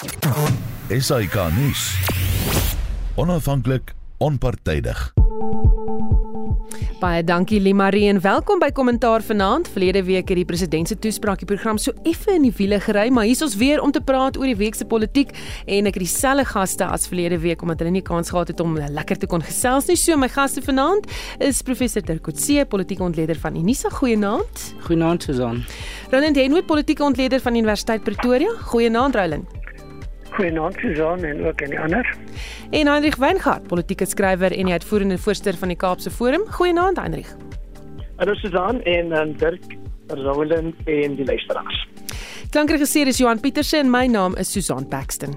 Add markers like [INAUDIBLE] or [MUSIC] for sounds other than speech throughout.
SAK nuus. Onafhanklik, onpartydig. Baie dankie Limarie en welkom by Kommentaar vanaand. Verlede week het die president se toespraak die program so effe in die wiele gery, maar hier is ons weer om te praat oor die week se politiek en ek het dieselfde gaste as verlede week omdat hulle nie kans gehad het om lekker te kon gesels nie. So my gaste vanaand is professor Dirk Coetzee, politieke ontleder van Unisa. Goeienaand. Goeienaand Susan. Roland Henwood, politieke ontleder van Universiteit Pretoria. Goeienaand Roland. Goeienaand Susan en ook aan die ander. En Heinrich Weingart, politieke skrywer en die uitvoerende voorsteur van die Kaapse Forum. Goeienaand Heinrich. Hallo Susan en um, Dirk, Roland en die luisteraars. Klankregisseur is Johan Pieterse en my naam is Susan Paxton.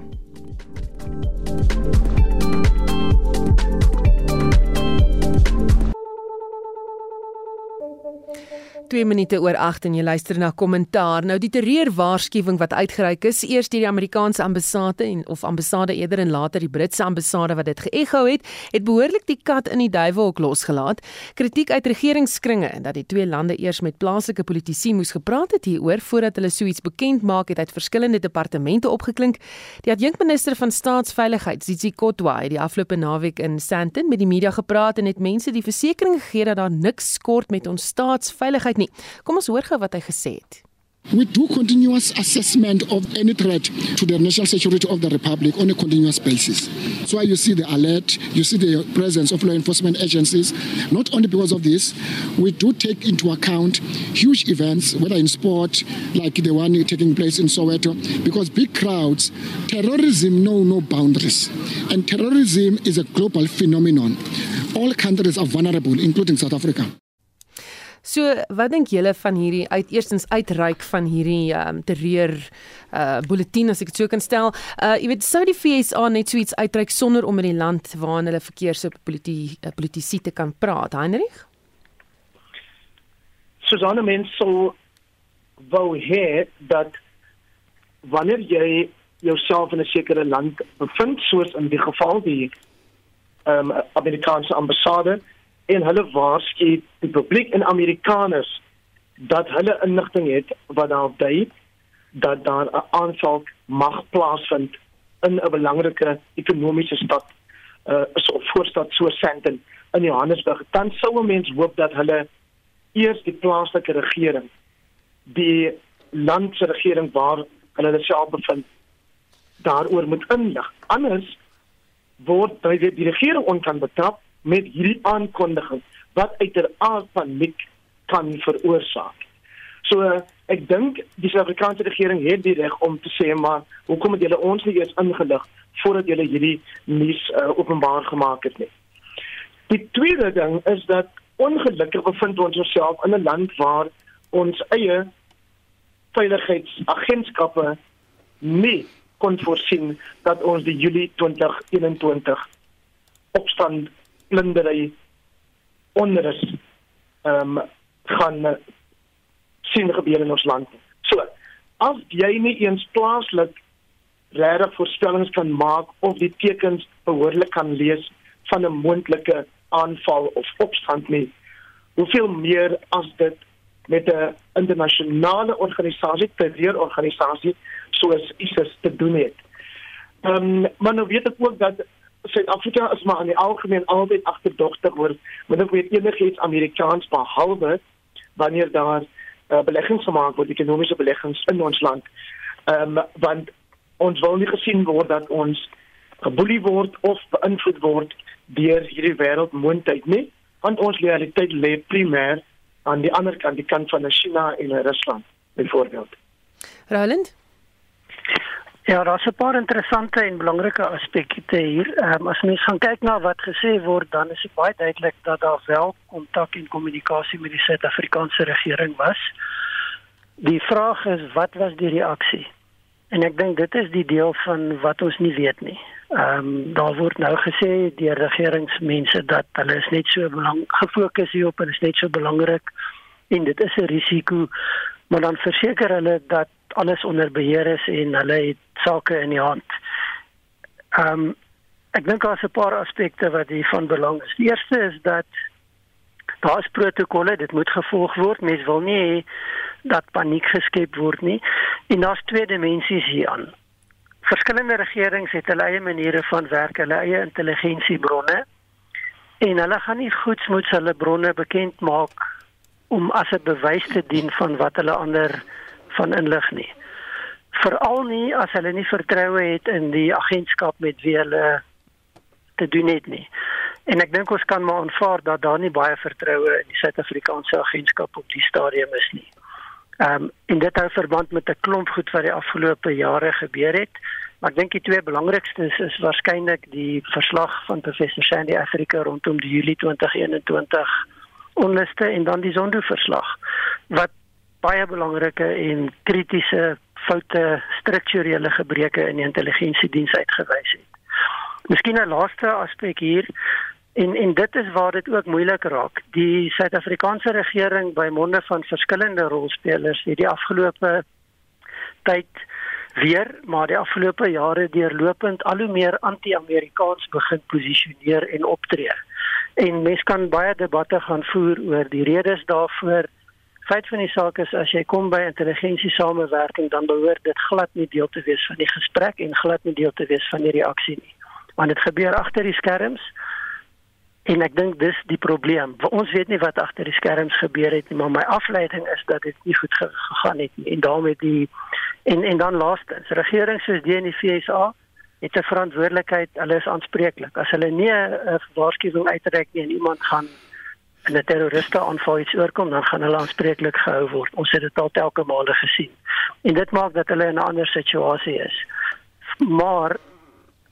2 minute oor 8 en jy luister na kommentaar. Nou die terreur waarskuwing wat uitgereik is eers deur die Amerikaanse ambassade en of ambassade eerder en later die Britse ambassade wat dit geëgo het, het behoorlik die kat in die duiwelhok losgelaat. Kritiek uit regeringskringe dat die twee lande eers met plaaslike politici moes gepraat het hieroor voordat hulle so iets bekend maak het uit verskillende departemente opgeklink. Die adjunkminister van staatsveiligheid, Zizi Kotwa, het die afgelope naweek in Sandton met die media gepraat en het mense die versekering gegee dat daar niks skort met ons staatsveiligheid. Kom ons hoor gou wat hy gesê het. We do continuous assessment of any threat to the national security of the republic on a continuous basis. So you see the alert, you see the presence of law enforcement agencies. Not only because of this, we do take into account huge events, whether in sport, like the one taking place in Soweto, because big crowds, terrorism know no boundaries. And terrorism is a global phenomenon. All countries are vulnerable, including South Africa. So, wat dink julle van hierdie uit eerstens uitreik van hierdie um, terreur uh bulletin as ek dit so kan stel? Uh jy weet sou die FSA net so iets uitreik sonder om in die land waarin hulle verkeers op politie uh, politici te kan praat, Heinrich? Susanne mens sou wou hê dat wanneer jy jouself in 'n sekere land bevind soos in die geval die ehm um, Amerikaanse ambassade en hulle waarsku die publiek en Amerikaners dat hulle inligting het wat daarop dui dat daar 'n aanval mag plaasvind in 'n belangrike ekonomiese stad uh so voorstad so Sandton in Johannesburg. Dan sou 'n mens hoop dat hulle eers die plaaslike regering die land se regering waar hulle self bevind daaroor moet inlig. Anders word die regering onkan betrap met hierdie aankondiging wat uiteraard paniek kan veroorsaak. So ek dink die Suid-Afrikaanse regering het die reg om te sê maar hoekom het julle ons nie eers ingelig voordat julle hierdie nuus uh, openbaar gemaak het nie. Die tweede ding is dat ongelukkig bevind ons onsself in 'n land waar ons eie veiligheidsagentskappe nie kon voorsien dat ons die Julie 2021 opstand plundering onrus ehm um, gaan uh, sien gebeur in ons land. So, as jy nie eens plaaslik regtig voorspellings kan maak of die tekens behoorlik kan lees van 'n moontlike aanval of opstand nie, hoeveel meer as dit met 'n internasionale organisasie, terreurorganisasie soos ISIS te doen het. Ehm um, maar nou weet ek ook dat Suid-Afrika is maar in die algemeen altyd agterdogtig oor met of weet enigiets Amerikaans behalwe wanneer daar uh, beleggings gemaak word, ekonomiese beleggings in ons land. Ehm um, want ons wil nie gesien word dat ons geboelie word of beïnvloed word deur hierdie wêreldmoondheid nie, want ons realiteit lê primêr aan die ander kant, die kant van China en Rusland, byvoorbeeld. Roland Ja, daar's 'n paar interessante en belangrike aspekte hier. Um, as mens gaan kyk na wat gesê word, dan is dit baie duidelik dat daar wel kontak en kommunikasie met die Suid-Afrikaanse regering was. Die vraag is wat was die reaksie? En ek dink dit is die deel van wat ons nie weet nie. Ehm um, daar word nou gesê deur regeringsmense dat hulle is net so belang gefokus hierop en is net so belangrik en dit is 'n risiko, maar dan verseker hulle dat alles onder beheer is en hulle het sake in die hand. Ehm um, ek dink daar's 'n paar aspekte wat hier van belang is. Die eerste is dat daar's protokolle, dit moet gevolg word. Mens wil nie dat paniek geskep word nie. En daar's twee dimensies hieraan. verskillende regerings het hulle eie maniere van werk, hulle eie intelligensiebronne en hulle gaan nie goedsmoeds hulle bronne bekend maak om as 'n bewys te dien van wat hulle ander van inlig nie. Veral nie as hulle nie vertroue het in die agentskap met wie hulle te doen het nie. En ek dink ons kan maar aanvaar dat daar nie baie vertroue in die Suid-Afrikaanse agentskap op die stadium is nie. Ehm um, in dit hou verband met 'n klomp goed wat die afgelope jare gebeur het. Maar ek dink die twee belangrikstes is, is waarskynlik die verslag van professor Sandy Africa rondom die Julie 2021 onluste en dan die Zondo verslag wat baie belangrike en kritiese foute strukturele gebreke in die intelligensiediens uitgewys het. Miskien 'n laaste aspek hier en en dit is waar dit ook moeilik raak. Die Suid-Afrikaanse regering by monde van verskillende rolspelers het die afgelope tyd weer maar die afgelope jare deurlopend al hoe meer anti-Amerikaans begin posisioneer en optree. En mens kan baie debatte gaan voer oor die redes daarvoor. Feit van die saak is as jy kom by intelligensie samewerking dan behoort dit glad nie deel te wees van die gesprek en glad nie deel te wees van die reaksie nie. Want dit gebeur agter die skerms. En ek dink dis die probleem. Ons weet nie wat agter die skerms gebeur het nie, maar my afleiding is dat dit nie goed gegaan het nie. En daarmee die en en dan laastens, regering soos die in die FSA het 'n verantwoordelikheid. Hulle is aanspreeklik. As hulle nie 'n waarskuwing uitreik nie en iemand gaan in 'n terroriste aanval iets oorkom, dan gaan hulle aanspreeklik gehou word. Ons het dit al telke male gesien. En dit maak dat hulle in 'n ander situasie is. Maar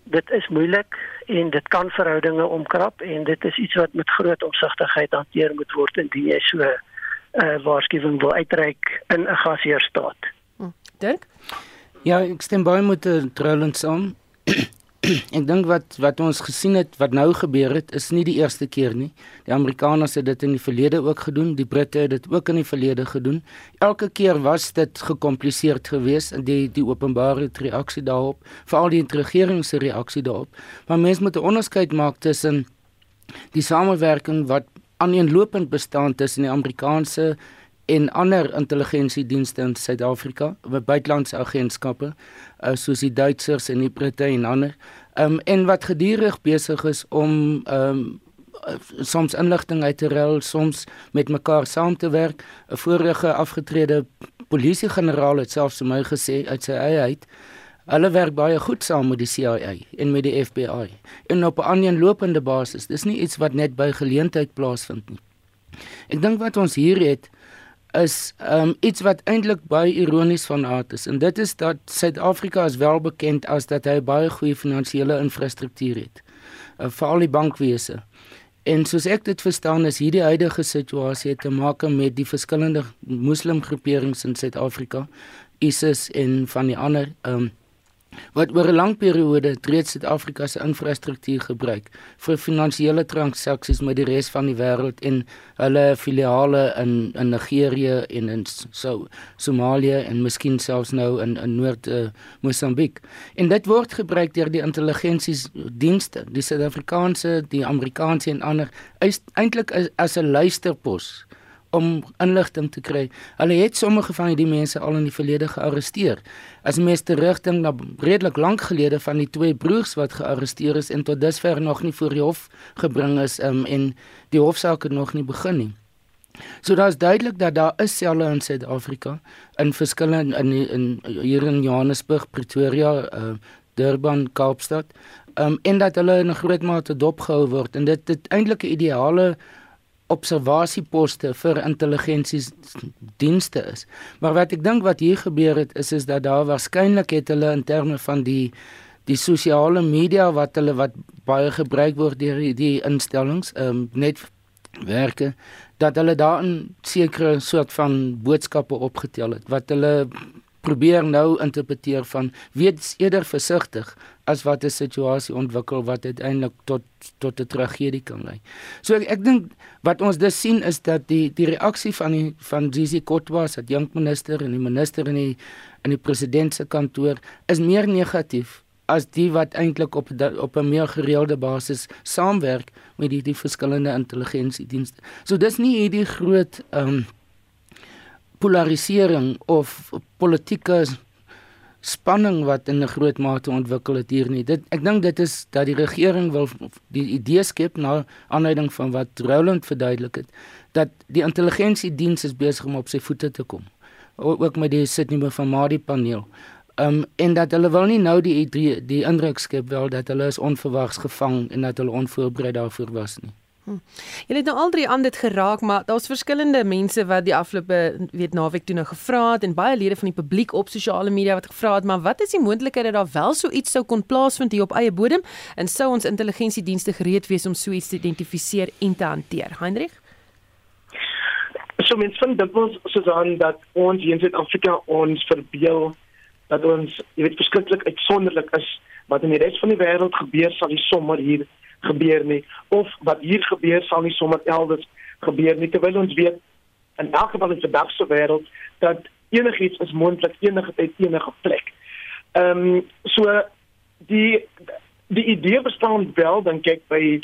dit is moeilik en dit kan verhoudinge omkrap en dit is iets wat met groot omsigtigheid hanteer moet word indien jy so 'n uh, waarskuwing wil uitreik in 'n gasheerstaat. Hm. Dirk? Ja, ek stem baie met die Trolland saam. [CLEARS THROAT] ek dink wat wat ons gesien het wat nou gebeur het is nie die eerste keer nie. Die Amerikaners het dit in die verlede ook gedoen, die Britte het dit ook in die verlede gedoen. Elke keer was dit gekompliseerd geweest in die die openbare reaksie daarop, veral die regering se reaksie daarop. Maar mense moet 'n onderskeid maak tussen die samewerking wat aaneenlopend bestaan tussen die Amerikaanse en ander intelligensiedienste in Suid-Afrika, buitelandse agentskappe, uh, soos die Duitsers en die Britte en ander, um, en wat gedurig besig is om um, soms inligting uit te ruil, soms met mekaar saam te werk. 'n Vorige afgetrede polisiegeneraal het selfs vir my gesê uit sy eie uit Hulle werk baie goed saam met die CIA en met die FBI en op 'n aaneenlopende basis. Dis nie iets wat net by geleentheid plaasvind nie. Ek dink wat ons hier het is um iets wat eintlik baie ironies van aard is en dit is dat Suid-Afrika is wel bekend as dat hy baie goeie finansiële infrastruktuur het. Uh, Veral die bankwese. En soos ek dit verstaan is hierdie huidige situasie te maak met die verskillende moslimgroeperings in Suid-Afrika, ISIS en van die ander um wat oor 'n lang periode reeds Suid-Afrika se infrastruktuur gebruik vir finansiële transaksies met die res van die wêreld en hulle filiale in in Nigerië en in so Somalië en miskien selfs nou in in Noord uh, Mosambiek. En dit word gebruik deur die intelligensiesdienste, die Suid-Afrikaanse, die Amerikaanse en ander eintlik as 'n luisterpos om inligting te kry. Hulle het sommige van hierdie mense al in die verlede gearresteer. As mens terugdink na redelik lank gelede van die twee broers wat gearresteer is en tot dusver nog nie voor die hof gebring is um, en die hofsaak het nog nie begin nie. So daar's duidelik dat daar is selle in Suid-Afrika in verskillende in, in hier in Johannesburg, Pretoria, uh, Durban, Kaapstad, um, en dat hulle in 'n groot mate dopgehou word en dit dit eintlik 'n ideale observasieposte vir intelligensiesdienste is. Maar wat ek dink wat hier gebeur het is is dat daar waarskynlik het hulle in terme van die die sosiale media wat hulle wat baie gebruik word deur die, die instellings, ehm um, net werke dat hulle daar 'n sekere soort van boodskappe opgetel het wat hulle probeer nou interpreteer van wees eerder versigtig as wat 'n situasie ontwikkel wat uiteindelik tot tot 'n tragedie kan lei. So ek, ek dink wat ons dus sien is dat die die reaksie van die van Zizi Kotwa as adjunkminister en die minister in die in die president se kantoor is meer negatief as die wat eintlik op op 'n meer gereelde basis saamwerk met die die verskillende intelligensiedienste. So dis nie hierdie groot ehm um, polarisering of politieke spanning wat in 'n groot mate ontwikkel het hier nie. Dit ek dink dit is dat die regering wil die idee skep na aanleiding van wat Roland verduidelik het dat die intelligensiediens is besig om op sy voete te kom. Ook met die Sydney van Madi paneel. Um en dat hulle wil nie nou die die, die indruk skep wel dat hulle is onverwags gevang en dat hulle onvoorbereid daarvoor was nie. Hm. Jy het nou al drie aan dit geraak, maar daar's verskillende mense wat die afgelope weet naweek toe nou gevra het en baie lede van die publiek op sosiale media wat gevra het, maar wat is die moontlikheid dat daar wel so iets sou kon plaasvind hier op eie bodem en sou ons intelligensiedienste gereed wees om so iets te identifiseer en te hanteer? Heinrich So mens vind dit was soos dat ons hier in Suid-Afrika ons verbeel dat ons jy weet verskriklik uitsonderlik is wat in die res van die wêreld gebeur sal nie sommer hier gebeur nie of wat hier gebeur sal nie sommer elders gebeur nie terwyl ons weet in elk geval in die verdagse wêreld dat enigiets is moontlik enige tyd enige plek. Ehm um, so die die idee bestaan wel dan kyk by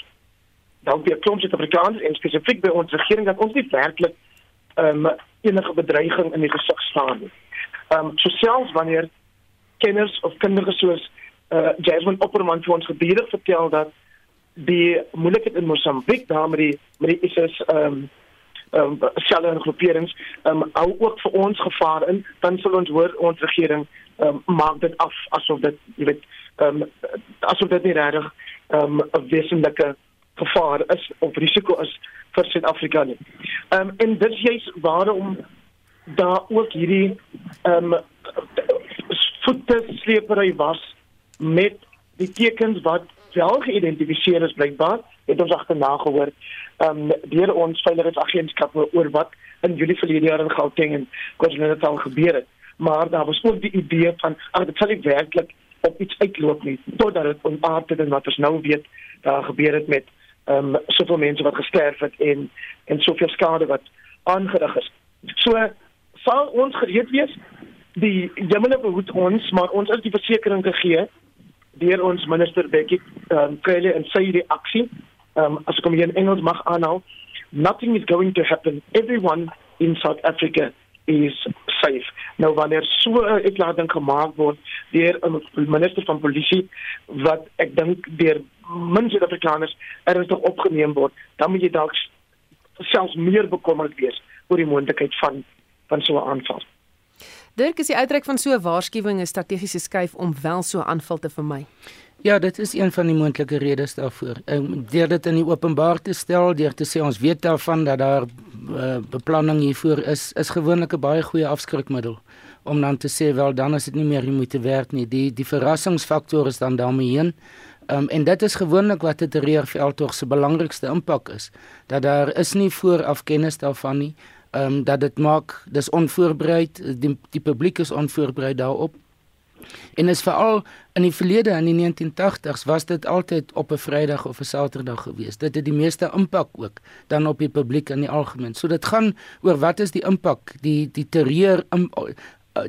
dan weer klomp Suid-Afrikaners en spesifiek by ons regering dat ons nie werklik ehm um, enige bedreiging in die gesig staan nie. Ehm um, selfs wanneer kenners of kinders soos uh Jasmine Opperman vir ons gebiedig vertel dat die moeilikheid in Mosambiek daar met die met die ISIS ehm um, ehm um, selle en groeperings ehm um, hou ook vir ons gevaar in dan sal ons hoor ons regering ehm um, maak dit af asof dit jy weet ehm um, asof dit nie regtig ehm um, 'n wesenlike gevaar is of risiko is vir Suid-Afrika nie. Ehm um, en dit is juist waarom daar ook hierdie ehm um, voetesleepery was met die tekens wat wel geïdentifiseer is blykbaar het ons agterna gehoor um deur ons veiligheidsagentskappe oor wat in Julie verlede jaar in Gauteng en KwaZulu-Natal gebeur het. Maar daar was ook die idee van ag dit sal nie werklik op iets uitloop nie totdat dit ontaard het en wat ons nou weet daar gebeur het met um soveel mense wat gesterf het en en soveel skade wat aangerig is. So sal ons gereed wees? Die jemmene behoed ons maar ons is die versekering gegee deur ons minister Becky um, Kelly en sy reaksie um, as ek hom hier in Engels mag aanhaal nothing is going to happen. Everyone in South Africa is safe. Nou wanneer so 'n uitlating gemaak word deur 'n minister van polisie wat ek dink deur min Suid-Afrikaners ernstig opgeneem word dan moet jy dalk selfs meer bekommerd wees oor die moontlikheid van van so 'n aanval Dirk, is die uitreik van so 'n waarskuwing 'n strategiese skuif om wel so aanval te vermy? Ja, dit is een van die moontlike redes daarvoor. Ehm deur dit in die openbaar te stel, deur te sê ons weet daarvan dat daar uh, beplanning hiervoor is, is gewoonlik 'n baie goeie afskrikmiddel om dan te sê wel dan is dit nie meer moet werk nie. Die die verrassingsfaktor is dan daarmee heen. Ehm um, en dit is gewoonlik wat 'n terreurveldtog se belangrikste impak is, dat daar is nie vooraf kennis daarvan nie ehm um, dat dit maak dis onvoorbereid die die publiek is onvoorbereid daarop. En is veral in die verlede in die 1980s was dit altyd op 'n Vrydag of 'n Saterdag gewees. Dit het die meeste impak ook dan op die publiek in die algemeen. So dit gaan oor wat is die impak die die terreur im,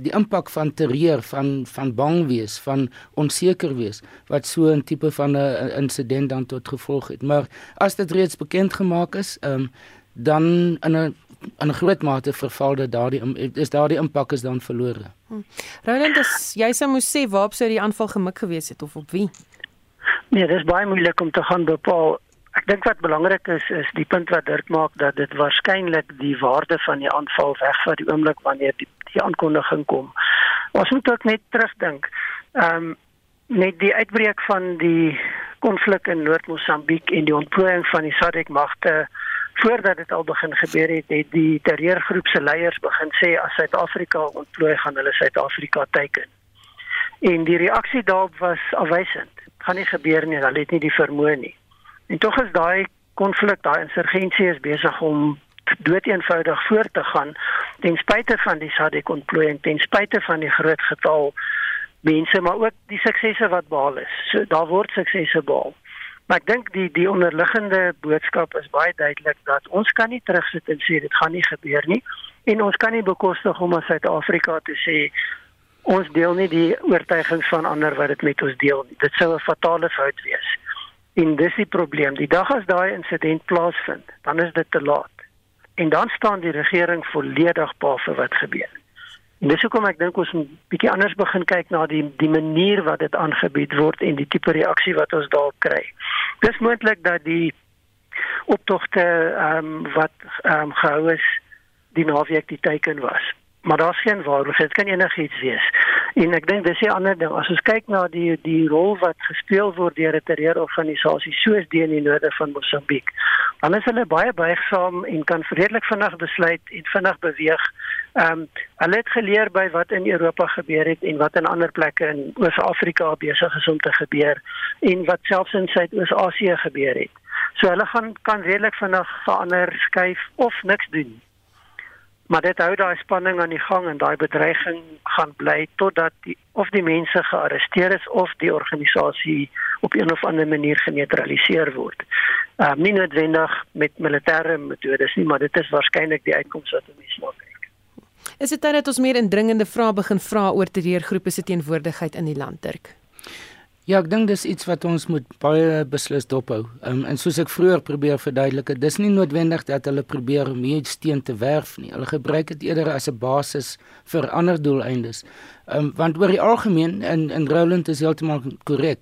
die impak van terreur van van bang wees van onseker wees wat so 'n tipe van 'n insident dan tot gevolg het. Maar as dit reeds bekend gemaak is ehm um, dan in 'n in 'n groot mate verval dat daardie is daardie impak is dan verlore. Hm. Roland, as jy sou moes sê waarop sou die aanval gemik gewees het of op wie? Nee, dit is baie moeilik om te gaan bepaal. Ek dink wat belangrik is is die punt wat Dirk maak dat dit waarskynlik die waarde van die aanval wegvat die oomblik wanneer die, die aankondiging kom. Ons moet ook net terugdink. Ehm um, met die uitbreek van die konflik in Noord-Mosambiek en die ontplooiing van die SADC magte voordat dit al begin gebeur het, het die terreurgroep se leiers begin sê as Suid-Afrika ontplooi gaan hulle Suid-Afrika teiken. En die reaksie daarop was afwysend. Gaan nie gebeur nie, hulle het nie die vermoë nie. En tog is daai konflik, daai insurgensie is besig om doeteenvoudig voort te gaan ten spyte van die SADC ontplooiing, ten spyte van die groot getal mense, maar ook die suksesse wat behaal is. So daar word suksesse behaal. Maar ek dink die die onderliggende boodskap is baie duidelik dat ons kan nie terugsit en sê dit gaan nie gebeur nie en ons kan nie bekostig om as Suid-Afrika te sê ons deel nie die oortuigings van ander wat dit met ons deel nie. Dit sou 'n fatale fout wees. En dis die probleem. Die dag as daai insident plaasvind, dan is dit te laat. En dan staan die regering volledig pa vir wat gebeur. En dis hoekom ek dink ons 'n bietjie anders begin kyk na die die manier wat dit aangebied word en die tipe reaksie wat ons daarop kry. Dis moontlik dat die optogte ehm um, wat ehm um, gehou is die naweek die teken was. Maar daar's geen waarheid, dit kan enigiets wees. En ek dink dis 'n ander ding. As ons kyk na die die rol wat gespeel word deur 'n terreurorganisasie soos die in die noorde van Mosambiek, dan is hulle baie buigsaam en kan redelik vinnig besluit en vinnig beweeg. Ehm um, hulle het geleer by wat in Europa gebeur het en wat in ander plekke in Oos-Afrika besig is om te gebeur en wat selfs in Suidoos-Asië gebeur het. So hulle gaan kan redelik vinnig verander, skuif of niks doen. Maar dit hou daai spanning aan die gang en daai bedreiging gaan bly totdat die of die mense gearresteer is of die organisasie op een of ander manier geneutraliseer word. Ehm uh, nie noodwendig met militêre metodes nie, maar dit is waarskynlik die uitkoms wat ons kyk. Is dit tyd dat ons meer indringende vrae begin vra oor terreurgroepe se teenwoordigheid in die land, Dirk? Ja, ek dink dis iets wat ons moet baie beslis dophou. Um, en soos ek vroeër probeer verduidelik, dis nie noodwendig dat hulle probeer om hier steen te werf nie. Hulle gebruik dit eerder as 'n basis vir ander doeleindes. Um, want oor die algemeen in in Roland is heeltemal korrek.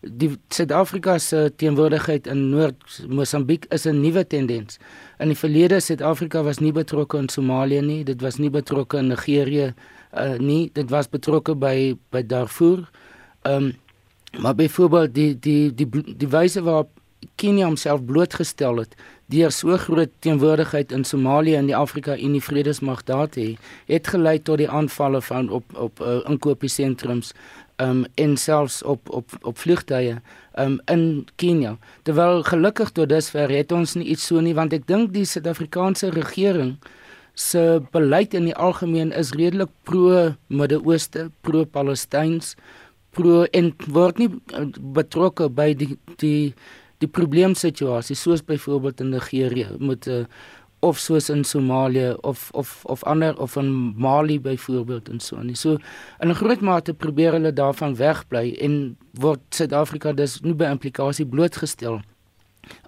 Die Suid-Afrika se teenwoordigheid in Noord-Mosambiek is 'n nuwe tendens. In die verlede Suid-Afrika was nie betrokke in Somalië nie, dit was nie betrokke in Nigerië uh, nie, dit was betrokke by by Darfur. Ehm um, Maar byvoorbeeld die die die die, die wyse waarop Kenia homself blootgestel het deur so groot teenwoordigheid in Somalië en die Afrika Unie Vredesmag daar te hê, het gelei tot die aanvalle van op op uh, inkopiesentrums um en selfs op op op vlugtye um in Kenia. Terwyl gelukkig tot dusver het ons nie iets so nie want ek dink die Suid-Afrikaanse regering se beleid in die algemeen is redelik pro Midde-Ooste, pro Palestyns pro en word nie eh, betrokke by die die die probleemsituasie soos byvoorbeeld in Nigerië met uh, of soos in Somalië of of of ander of in Mali byvoorbeeld en so en so in 'n groot mate probeer hulle daarvan wegbly en word Suid-Afrika dus nie by implikasie blootgestel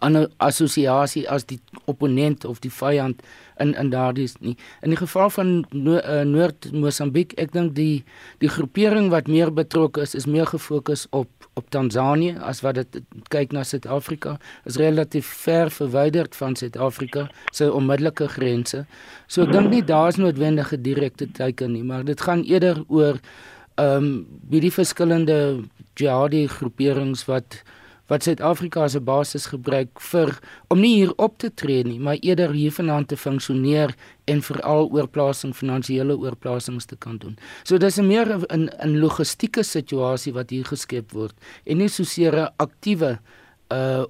'n assosiasie as die opponent of die vyand in in daardie nie. In die geval van no, uh, Noord-Mosambiek, ek dink die die groepering wat meer betrokke is, is meer gefokus op op Tansanië as wat dit kyk na Suid-Afrika. Is relatief ver verwyderd van Suid-Afrika se onmiddellike grense. So ek dink nie daar is noodwendige direkte teiken nie, maar dit gaan eerder oor ehm um, wie die verskillende jihadi groeperings wat wat Suid-Afrika as 'n basis gebruik vir om nie hier op te tree nie, maar eerder hier vanaand te funksioneer en veral oorplasing finansiële oorplasings te kan doen. So dis 'n meer 'n 'n logistieke situasie wat hier geskep word en nie soseer 'n aktiewe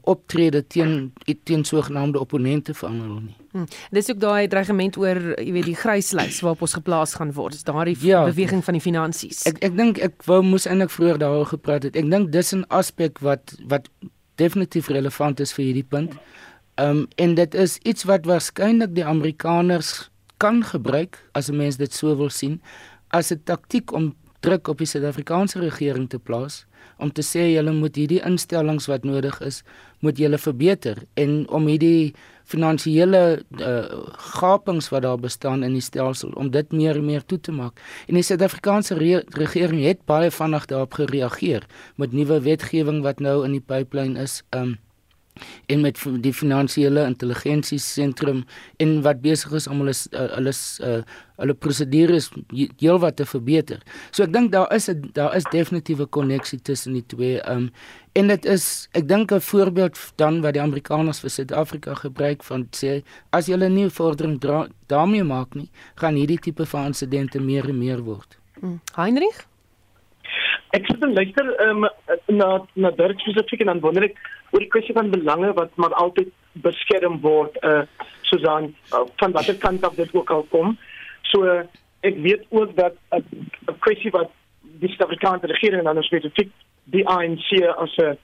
optrede teen teen sogenaamde opponente van hulle nie. Hmm. Dis ook daai dreigement oor, jy weet, die gryslys waarop ons geplaas gaan word. Dis daardie ja, beweging van die finansies. Ek ek dink ek wou moes eintlik vroeër daaroor gepraat het. Ek dink dis 'n aspek wat wat definitief relevant is vir hierdie punt. Um, en dit is iets wat waarskynlik die Amerikaners kan gebruik as 'n mens dit so wil sien as 'n taktik om druk op die Suid-Afrikaanse regering te plaas om te sê julle moet hierdie instellings wat nodig is, moet julle verbeter en om hierdie finansiële uh, gapings wat daar bestaan in die stelsel om dit meer en meer toe te maak. En die Suid-Afrikaanse re regering het baie vinnig daarop gereageer met nuwe wetgewing wat nou in die pipeline is. Um, en met die finansiële intelligensie sentrum en wat besig is om hulle hulle uh, hulle prosedures heelwat te verbeter. So ek dink daar is 'n daar is definitiewe koneksie tussen die twee. Um en dit is ek dink 'n voorbeeld dan wat die Amerikaners vir Suid-Afrika gebruik van sê as jy 'n nuwe vordering daarmee maak nie, gaan hierdie tipe van insidente meer en meer word. Hmm. Heinrich Ek sit en luister um, na na Dirk spesifiek en dan wonder ek oor die kwessie van belange wat maar altyd beskerm word uh Susan uh, van watter kant af dit ook al kom. So uh, ek weet ook dat 'n uh, kwessie wat die Suid-Afrikaanse regering dan spesifiek die ANC as 'n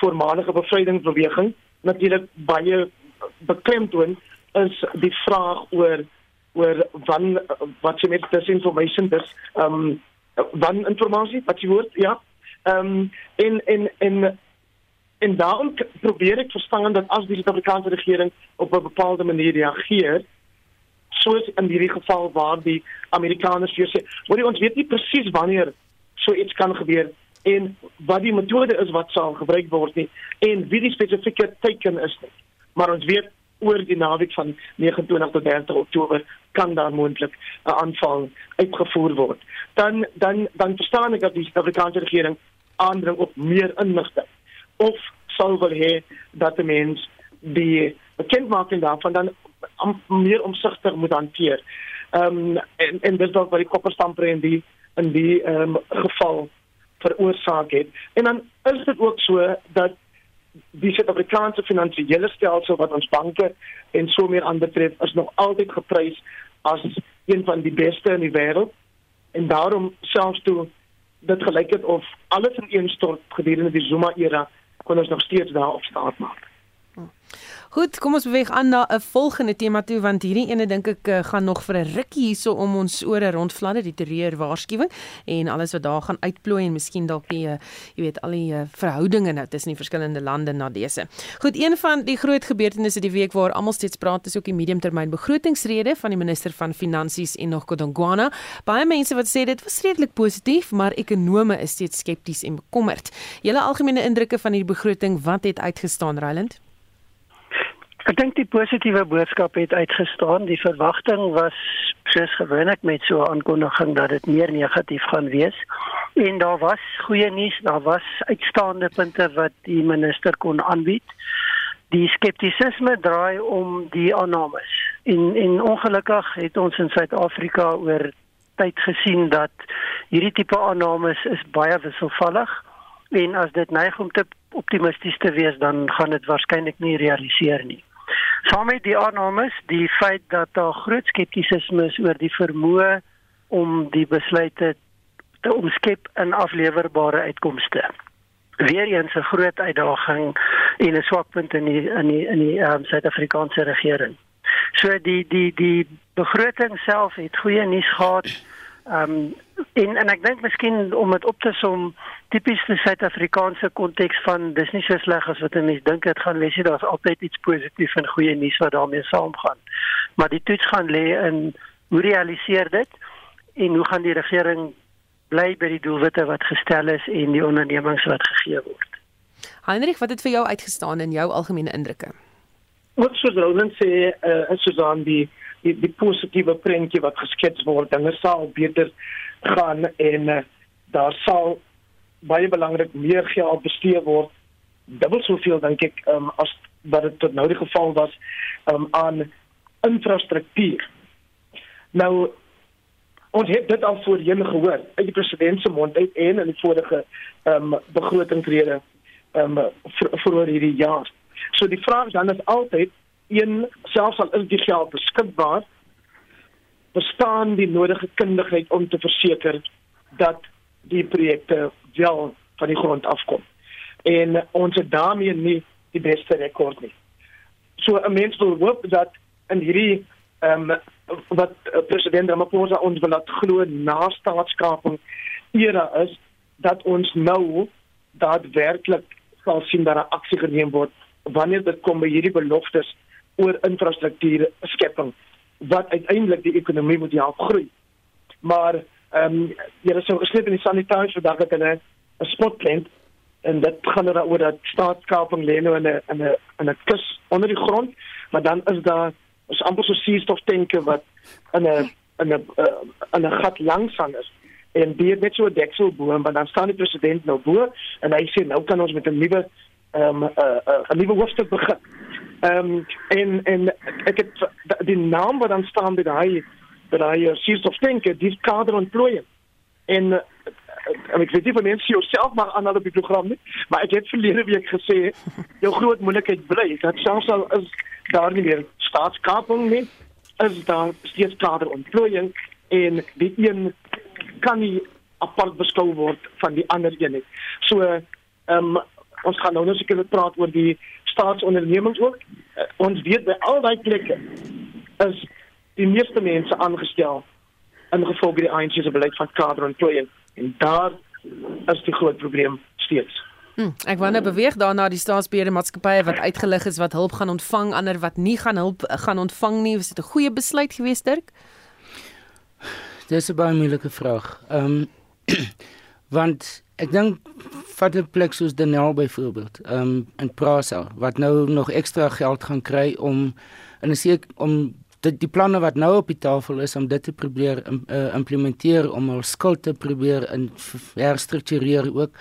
voormalige bevrydingsbeweging natuurlik baie beklemtoon is die vraag oor oor wan wat jy met disinformation dis um wan informasie wat jy hoor ja ehm um, en en en en daarom probeer ek verstaan dat as die Suid-Afrikaanse regering op 'n bepaalde manier reageer soos in hierdie geval waar die Amerikaners vir sê, "Hoor ons weet nie presies wanneer so iets kan gebeur en wat die metode is wat sal gebruik word nie en wie die spesifieke teiken is nie. Maar ons weet oor die naweek van 29 tot 30 Oktober kan daar moontlik 'n aanval uitgevoer word. Dan dan dan verstaan ek dat die Suid-Afrikaanse regering aandring op meer inligting of sou wil hê dat die mens die bekendmaking daarvan dan om, meer omsigtig moet hanteer. Ehm um, en en dis dalk wat die kopperstamper in die in die ehm um, geval veroorsaak het. En dan is dit ook so dat die Suid-Afrikaanse finansiële stelsel wat ons banke en so meer aanbetref is nog altyd geprys as een van die beste in die wêreld. En daarom selfs toe dit gelyk het of alles in een stort gedurende die Zuma era kon ons nog steeds daar op staat maak. Goed, kom ons beweeg aan na 'n volgende tema toe want hierdie ene dink ek uh, gaan nog vir 'n rukkie hierso om ons ore rondfladder die terreur waarskuwing en alles wat daar gaan uitplooi en miskien dalk die uh, jy weet al die uh, verhoudinge nou tussen die verskillende lande na dese. Goed, een van die groot gebeurtenisse die week waar almal steeds praat is ook die mediumtermyn begrotingsrede van die minister van finansies Enoch Godongwana. Baie mense wat sê dit was redelik positief, maar ekonome is steeds skepties en bekommerd. Julle algemene indrukke van hierdie begroting, wat het uitgestaan, Ryland? Ek dink die positiewe boodskap het uitgestaan. Die verwagting was soos gewoonlik met so 'n aankondiging dat dit meer negatief gaan wees. En daar was goeie nuus, daar was uitstaande punte wat die minister kon aanbied. Die skeptisisme draai om die aannames. En en ongelukkig het ons in Suid-Afrika oor tyd gesien dat hierdie tipe aannames is baie wisselvallig en as dit neig om te optimisties te wees dan gaan dit waarskynlik nie realiseer nie. Saam met die aannames, die feit dat daar groot skeptisisme is oor die vermoë om die besluite te omskep in aflewerbare uitkomste. Weereens 'n groot uitdaging en 'n swakpunt in die in die in die um, Suid-Afrikaanse regering. So die die die begroting self het goeie nuus gehad. Ehm um, en en ek dink miskien om dit op te som tipies die Suid-Afrikaanse konteks van dis nie so sleg as wat 'n mens dink dit gaan wees nie. Daar's altyd iets positief en goeie nuus wat daarmee saamgaan. Maar die toets gaan lê in hoe realiseer dit en hoe gaan die regering bly by die doelwitte wat gestel is en die ondernemings wat gegee word. Heinrich, wat het vir jou uitgestaan in jou algemene indrukke? Wat sou Roland sê, uh, is so dan die die, die positiewe prentjie wat geskets word, dinge sal beter gaan en uh, daar sal baie belangrik meer geld bestee word dubbel soveel dink ek um, as wat dit tot nou die geval was um, aan infrastruktuur. Nou ons het dit al voorheen gehoor uit die president se mond uit en in die vorige ehm um, begrotingsrede ehm um, vir hierdie jaar. So die vraag dan is altyd een selfs al is die geld beskikbaar bestaan die nodige kundigheid om te verseker dat die projekte wel van die grond afkom. En ons het daarmee nie die beste rekord nie. So 'n mens wil hoop dat in hierdie ehm um, wat president Ramaphosa ons wil laat glo na staatskaping era is dat ons nou daadwerklik sal sien dat 'n aksie geneem word wanneer dit kom by hierdie beloftes oor infrastruktuur skepping wat uiteindelik die ekonomie moet help groei. Maar ehm um, jy het so gesleep in die sanitaire vandag dat hulle 'n spotplant en dit gaan er oor dat staatskaping lê nou in 'n in 'n in 'n kus onder die grond, maar dan is daar is amper so suurstoftanke wat in 'n in 'n uh, in 'n gat langs aan is en die het net so 'n deksel bo en dan staan die president nou bo en hy sê nou kan ons met 'n nuwe ehm um, 'n uh, uh, 'n nuwe hoofstuk begin. Ehm um, en en ek het die naam wat dan staan by daai by daai uh, suurstoftanke, dis kaderontplooiing. En uh, en ek weet nie van mense jouself maar aan hulle program nie, maar ek het verlede week gesê [LAUGHS] jou groot moeilikheid bly dat selfs al is daar nie meer staatskaping nie, is daar steeds kaderontplooiing en die een kan nie apart beskou word van die ander een nie. So ehm um, ons gaan nou net seker praat oor die staatsondernemings ook. Uh, ons weet by al daai plekke is die meeste mense aangestel in gevolg die ANC se beleid van kaderontplooiing en daar is die groot probleem steeds. Hm, ek wou nou beweeg daarna die staatsbeheerde maatskappye wat uitgelig is wat hulp gaan ontvang, ander wat nie gaan hulp gaan ontvang nie. Was dit 'n goeie besluit geweest, Dirk? Dis 'n baie moeilike vraag. Ehm um, [CLEARS THROAT] want ek dink vat 'n plek soos Denel byvoorbeeld, ehm um, in Prasa wat nou nog ekstra geld gaan kry om en as ek om die, die planne wat nou op die tafel is om dit te probeer uh, implementeer om al skuld te probeer in herstruktureer ook.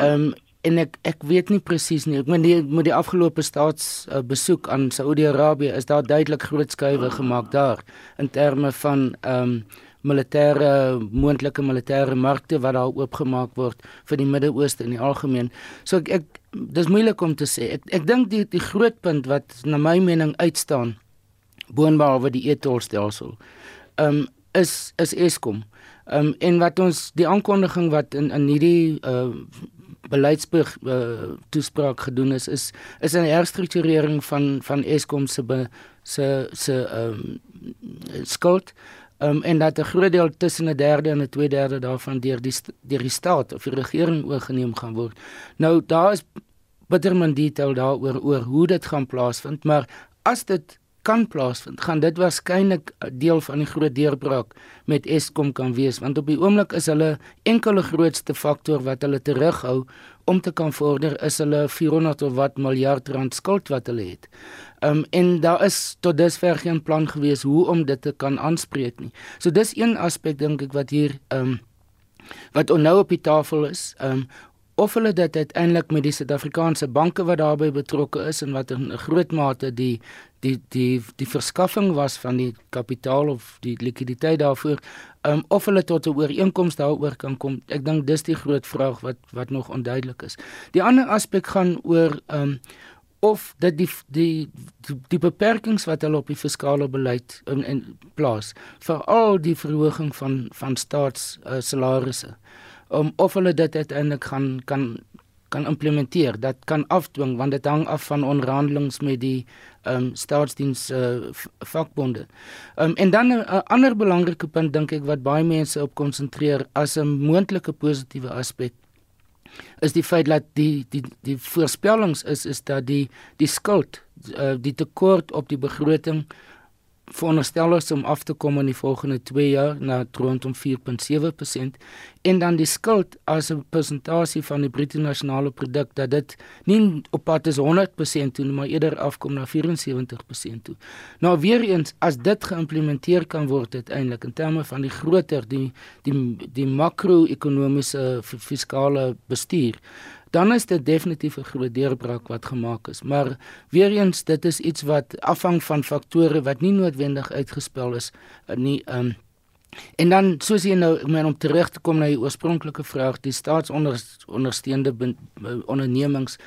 Ehm um, en ek ek weet nie presies nie. Ek meen die met die afgelope staats uh, besoek aan Saudi-Arabië is daar duidelik groot skuwe gemaak daar in terme van ehm um, militêre moontlike militêre markte wat daar oopgemaak word vir die Midde-Ooste in die algemeen. So ek, ek dis moeilik om te sê. Ek ek dink die die groot punt wat na my mening uitstaan boonbehalwe die etolstelsel um is is Eskom. Um en wat ons die aankondiging wat in in hierdie uh beleidsburg uh, toespraak gedoen is is is 'n herstrukturering van van Eskom se se se um skuld um, en dat 'n groot deel tussen 'n derde en 'n twee derde daarvan deur die deur die staat of die regering oorgeneem gaan word. Nou daar is bitter min detail daaroor oor hoe dit gaan plaasvind, maar as dit kan plaasvind, gaan dit waarskynlik deel van die groot deurbraak met Eskom kan wees, want op die oomblik is hulle enkele grootste faktor wat hulle terughou om te kan vorder is hulle 400 of wat miljard rand skuld wat hulle het. Ehm um, en daar is tot dusver geen plan gewees hoe om dit te kan aanspreek nie. So dis een aspek dink ek wat hier ehm um, wat nou op die tafel is. Ehm um, of hulle dit uiteindelik met die Suid-Afrikaanse banke wat daarbey betrokke is en wat in 'n groot mate die die die die verskaffing was van die kapitaal of die likwiditeit daarvoor um, of hulle tot 'n ooreenkoms daaroor kan kom ek dink dis die groot vraag wat wat nog onduidelik is. Die ander aspek gaan oor um, of dat die die die, die beperkings wat hulle op die fiskale beleid in in plaas veral die verhoging van van staats uh, salarisse om of hulle dit uiteindelik gaan kan kan implementeer dat kan afdwing want dit hang af van onderhandelinge met die ehm um, staatsdiens uh, vakbonde. Ehm um, en dan 'n uh, ander belangrike punt dink ek wat baie mense op konsentreer as 'n moontlike positiewe aspek is die feit dat die die die voorspellings is is dat die die skuld uh, die tekort op die begroting veronderstel is om af te kom in die volgende 2 jaar na rondom 4.7% en dan die skuld as 'n persentasie van die bruto nasionale produk dat dit nie op pad is 100% toe maar eerder afkom na 74% toe. Nou weer eens as dit geïmplementeer kan word uiteindelik in terme van die groter die die die makro-ekonomiese fiskale bestuur dan is dit definitief 'n groot deurbraak wat gemaak is. Maar weer eens, dit is iets wat afhang van faktore wat nie noodwendig uitgespel is eh, nie. Um, en dan soos jy nou om terug te kom na die oorspronklike vraag, die staatsondersteunde eh, ondernemings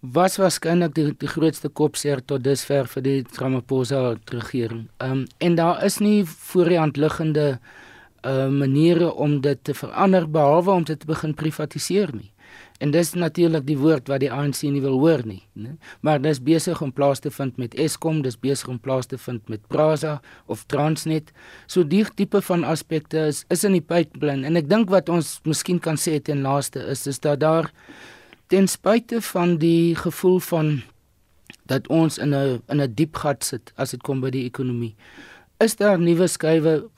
was waarskynlik die, die grootste kopseer tot dusver vir die Ramaphosa regering. Ehm um, en daar is nie voorhand liggende uh maniere om dit te verander behalwe om dit te begin privatiseer nie. En dis natuurlik die woord wat die ANC nie wil hoor nie, né? Maar dis besig om plaas te vind met Eskom, dis besig om plaas te vind met Prasa of Transnet. So die tipe van aspekte is is in die pipeline en ek dink wat ons miskien kan sê ten laaste is is dat daar ten spyte van die gevoel van dat ons in 'n in 'n diep gat sit as dit kom by die ekonomie. Is daar nuwe skuwe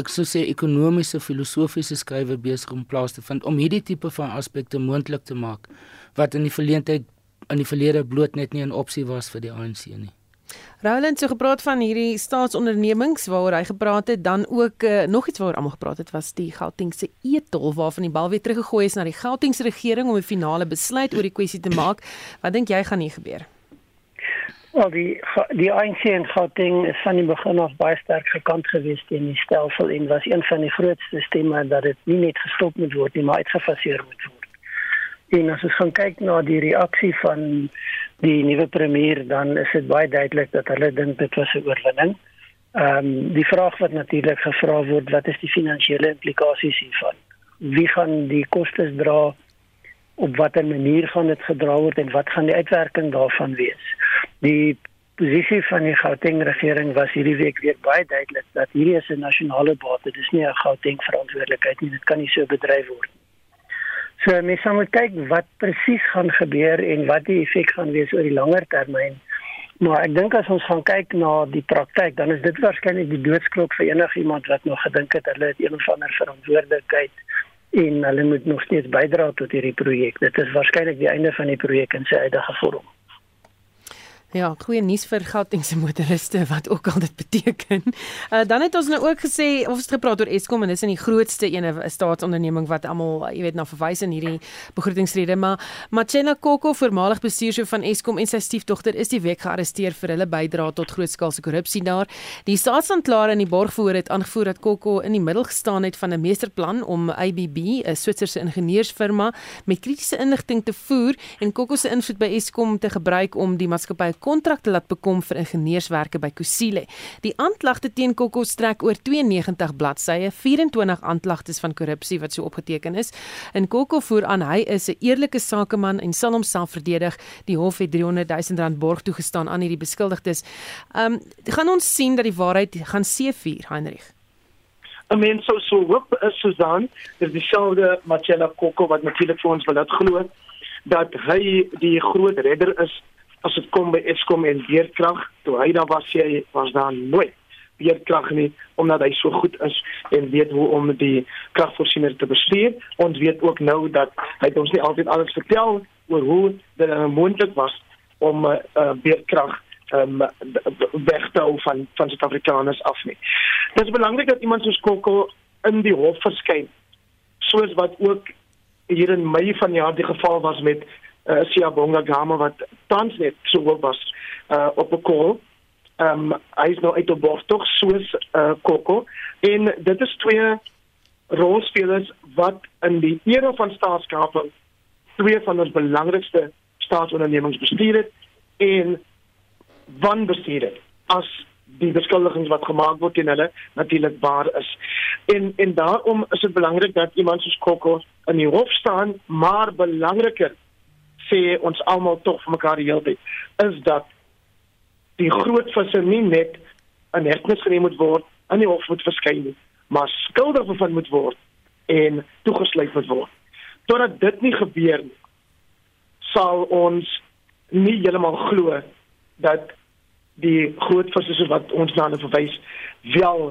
ek sou sê ekonomiese filosofiese skrywe besig om plaas te vind om hierdie tipe van aspekte moontlik te maak wat in die verleentheid in die verlede bloot net nie 'n opsie was vir die ANC nie. Roland het so gepraat van hierdie staatsondernemings waaroor hy gepraat het, dan ook uh, nog iets waaroor almal gepraat het was die Gautengse etol waarvan die bal weer teruggegooi is na die Gautengse regering om 'n finale besluit oor die kwessie te maak. Wat dink jy gaan hier gebeur? Wel die die ANC en Gauteng is van die begin af baie sterk gekant gewees teen die stelsel en was een van die grootste stemme dat dit nie net gestop moet word nie, maar uitgefaseer moet word. En as ons gaan kyk na die reaksie van die nuwe premier, dan is dit baie duidelik dat hulle dink dit was 'n oorwinning. Ehm um, die vraag wat natuurlik gevra word, wat is die finansiële implikasies hiervan? Wie gaan die kostes dra? op watter manier gaan dit gedra word en wat gaan die uitwerking daarvan wees. Die posisie van die Gauteng regering was hierdie week weer baie duidelik dat hierdie is 'n nasionale bate, dis nie 'n Gauteng verantwoordelikheid nie, dit kan nie so bedryf word nie. So mense moet kyk wat presies gaan gebeur en wat die effek gaan wees oor die langer termyn. Maar ek dink as ons gaan kyk na die praktyk, dan is dit waarskynlik die doodsklok vir enigiemand wat nog gedink het hulle het een of ander verantwoordelikheid en hulle moet nog steeds bydra tot hierdie projek. Dit is waarskynlik die einde van die projek in sy huidige vorm. Ja, goeie nuus vir Gautengse motoriste wat ook al dit beteken. Uh, dan het ons nou ook gesê of ons gepraat oor Eskom en dis in die grootste ene staatsonderneming wat almal, jy weet, na verwys in hierdie begrotingsrede, maar Machela Koko, voormalig bestuurshoof van Eskom en sy stiefdogter is die week gearresteer vir hulle bydrae tot grootskaalse korrupsie daar. Die staatsanklaer in die borgvoer het aangevoer dat Koko in die middel gestaan het van 'n meesterplan om ABB, 'n Switserse ingenieursfirma, met kritiese inligting te voer en Koko se invloed by Eskom te gebruik om die maatskappy kontrakte laat bekom vir ingenieurswerke by Kusile. Die aanklagte teen Kokko strek oor 92 bladsye, 24 aanklagtes van korrupsie wat so opgeteken is. In Kokko voer aan hy is 'n eerlike sakeman en sal homself verdedig. Die hof het 300 000 rand borg toegestaan aan hierdie beskuldigdes. Ehm um, gaan ons sien dat die waarheid gaan seëvier, Heinrich. I mean so so hoop is Susan, is dieselfde Machela Kokko wat natuurlik vir ons wil laat glo dat hy die groot redder is as dit kom by Eskom en weerkrag, toe hy daar was, hy was daar nooit weerkrag nie omdat hy so goed is en weet hoe om die kragvoorsiening te bestuur. Ons weet ook nou dat hy ons nie altyd alles vertel oor hoe dit moontlik was om uh, weerkrag um, weg te hou van van Suid-Afrikaners af nie. Dit is belangrik dat iemand soos Kokko in die hof verskyn soos wat ook hier in Mei van jaar die geval was met uh, eh, Siyabonga Gama wat tans net so hoog was uh, op 'n call. Ehm um, hy is nou uit op bord tog soos uh, Kokko en dit is twee rolspelers wat in die era van staatskaping twee van ons belangrikste staatsondernemings bestuur het en van bestuur het as die beskuldigings wat gemaak word teen hulle natuurlik waar is. En en daarom is dit belangrik dat iemand soos Kokko in die hof staan, maar belangriker sê ons almal tog vir mekaar die hele tyd is dat die groot visse nie net in hegtenis geneem moet word in die hof moet verskyn nie maar skuldig bevind moet word en toegesluit moet word. Totdat dit nie gebeur nie sal ons nie heeltemal glo dat die groot visse wat ons na verwys wel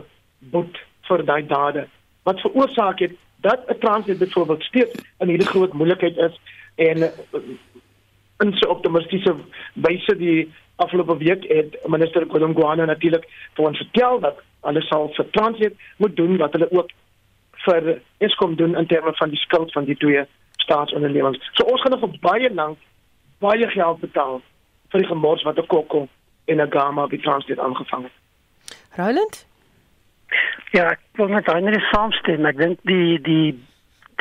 boet vir daai dade. Wat veroorsaak het dat 'n transit byvoorbeeld steeds in hierdie groot moeilikheid is en in so optimistiese wyse die afgelope week het minister Kodongwana natuurlik vir ons vertel dat hulle sal vir Transnet moet doen wat hulle ook vir Eskom doen in terme van die skuld van die twee staatsondernemings. So ons gaan nog vir baie lank baie geld betaal vir die gemors wat 'n kokko en 'n gamma by Transnet aangevang het. Roland? Ja, ek wil net eintlik saamstem. Ek dink die die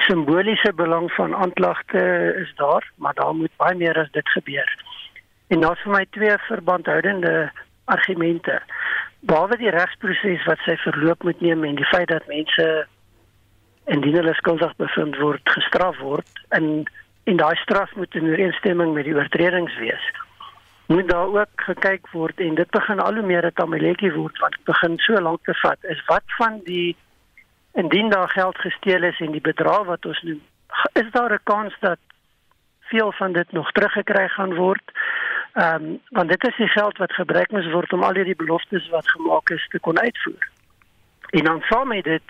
simboliese belang van aanklagte is daar, maar daar moet baie meer as dit gebeur. En daar's vir my twee verbandhoudende argumente. Behalwe die regsproses wat sy verloop moet neem en die feit dat mense indien hulle skuldig bevind word, gestraf word en en daai straf moet in ooreenstemming met die oortredings wees. Moet daar ook gekyk word en dit begin al hoe meer 'n tamaletjie word want dit begin so lank te vat. Is wat van die indien daar geld gesteel is en die bedrag wat ons noem, is daar 'n kans dat veel van dit nog teruggekry gaan word. Ehm um, want dit is die geld wat gebruik moes word om al hierdie beloftes wat gemaak is te kon uitvoer. En dan saam met dit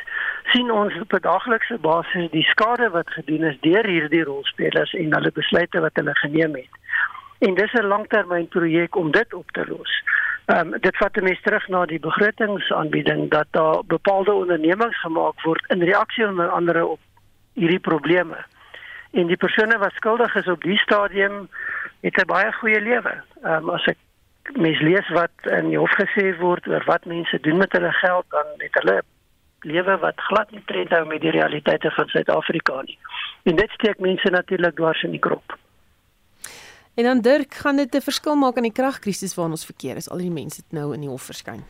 sien ons op 'n daaglikse basis die skade wat gedoen is deur hierdie rolspelers en hulle besluite wat hulle geneem het. En dis 'n langtermynprojek om dit op te los. Ehm um, dit vat mense terug na die begrotingsaanbieding dat daar bepaalde ondernemings gemaak word in reaksie onder andere op hierdie probleme. En die persone wat skuldig is op die stadium het 'n baie goeie lewe. Ehm um, as ek mens lees wat in die hof gesê word oor wat mense doen met hulle geld, dan het hulle lewe wat glad nie tred hou met die realiteite van Suid-Afrika nie. En dit steek mense natuurlik dwars in die krop. En dan Dirk, gaan dit 'n verskil maak aan die kragkrisis waarin ons verkeer as al die mense nou in die hof verskyn?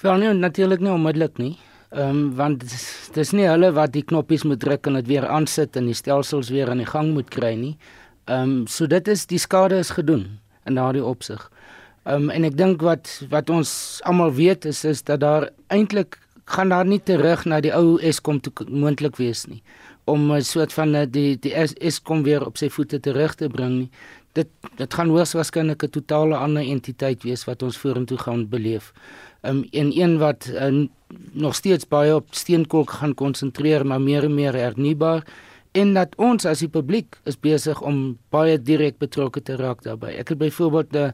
Wel nie natuurlik nie onmiddellik nie. Ehm um, want dis nie hulle wat die knoppies moet druk en dit weer aansit en die stelsels weer aan die gang moet kry nie. Ehm um, so dit is die skade is gedoen in daardie opsig. Ehm um, en ek dink wat wat ons almal weet is is dat daar eintlik gaan daar nie terug na die ou Eskom toe moontlik wees nie om 'n soort van eh, die die Eskom weer op sy voete terug te bring nie. Dit dit gaan hoogs waarskynlik 'n totale ander entiteit wees wat ons vorentoe gaan beleef. Um, en een wat uh, nog steeds baie op steenkool gaan konsentreer, maar meer en meer hernubaar en dat ons as die publiek is besig om baie direk betrokke te raak daarbey. Ek het byvoorbeeld uh,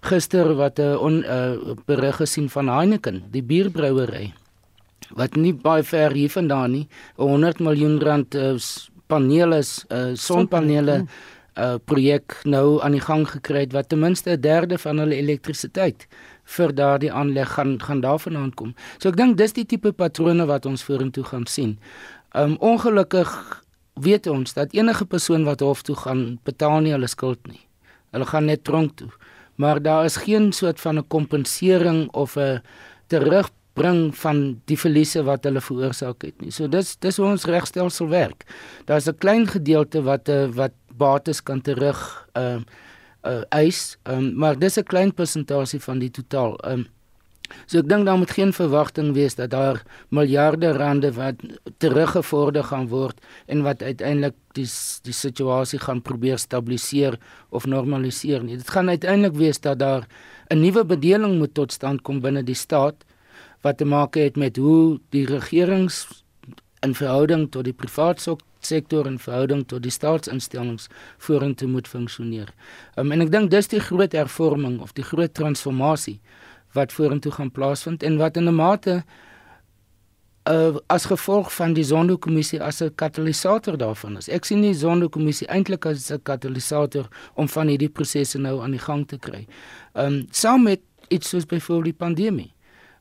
gister wat 'n uh, uh, berig gesien van Heineken, die bierbrouery wat nie baie ver hier vandaan nie, 100 miljoen rand uh, panele, uh, sonpanele uh, projek nou aan die gang gekry het wat ten minste 'n derde van hulle elektrisiteit vir daardie aanleg gaan gaan daarvan aankom. So ek dink dis die tipe patrone wat ons vorentoe gaan sien. Um ongelukkig weet ons dat enige persoon wat hof toe gaan betaal nie hulle skuld nie. Hulle gaan net tronk toe. Maar daar is geen soort van 'n kompensering of 'n terugbring van die verliese wat hulle veroorsaak het nie. So dis dis hoe ons regstelsel werk. Daar's 'n klein gedeelte wat eh, wat bates kan terug ehm uh, uh, eis, um, maar dis 'n klein persentasie van die totaal. Um, So ek dink daar moet geen verwagting wees dat daar miljarde rande wat teruggevorder gaan word en wat uiteindelik die die situasie gaan probeer stabiliseer of normaliseer nie. Dit gaan uiteindelik wees dat daar 'n nuwe bedeling moet tot stand kom binne die staat wat te maak het met hoe die regerings in verhouding tot die private sektor en verhouding tot die staatsinstellings vorentoe moet funksioneer. Um, en ek dink dis die groot hervorming of die groot transformasie wat vorentoe gaan plaasvind en wat in 'n mate uh, as gevolg van die Zondo-kommissie as 'n katalisator daarvan is. Ek sien die Zondo-kommissie eintlik as 'n katalisator om van hierdie prosesse nou aan die gang te kry. Ehm um, saam met iets soos byvoorbeeld die pandemie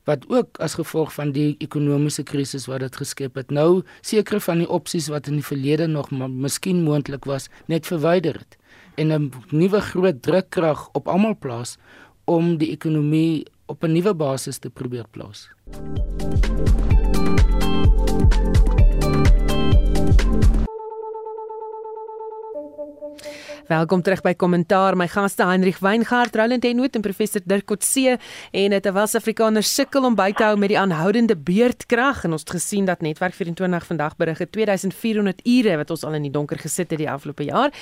wat ook as gevolg van die ekonomiese krisis wat dit geskep het nou sekere van die opsies wat in die verlede nog miskien moontlik was net verwyder het en 'n nuwe groot drukkrag op almal plaas om die ekonomie op 'n nuwe basis te probeer plaas. Welkom terug by Kommentaar. My gaste Heinrich Weingart, Roland Henwood en professor Dirk Coetzee en dit was Afrikaners sukkel om by te hou met die aanhoudende beurtkrag en ons het gesien dat Netwerk 24 vandag berig het 2400 ure wat ons al in die donker gesit het die afgelope jaar.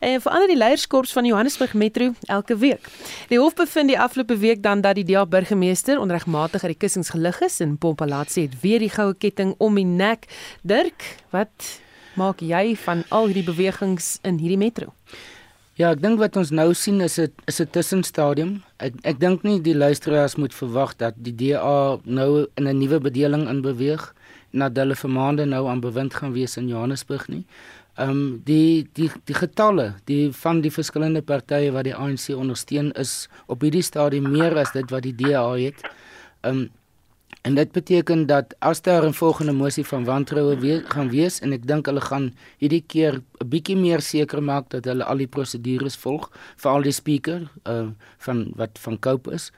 En verander die leierskorps van Johannesburg Metro elke week. Die hof bevind die afgelope week dan dat die DA burgemeester onregmatig uit die kussings gelig is en Pompalatsi het weer die goue ketting om die nek. Dirk, wat maak jy van al hierdie bewegings in hierdie metro? Ja, ek dink wat ons nou sien is 'n is 'n tussenstadium. Ek ek dink nie die luisteraars moet verwag dat die DA nou in 'n nuwe bedeling in beweeg nadat hulle vir maande nou aan bewind gaan wees in Johannesburg nie. Ehm um, die die die getalle, die van die verskillende partye wat die ANC ondersteun is op hierdie stadium meer as dit wat die DA het. Ehm um, En dit beteken dat as daar 'n volgende mosie van wantroue we gaan wees en ek dink hulle gaan hierdie keer 'n bietjie meer seker maak dat hulle al die prosedures volg vir al die speaker uh van wat van Cope is.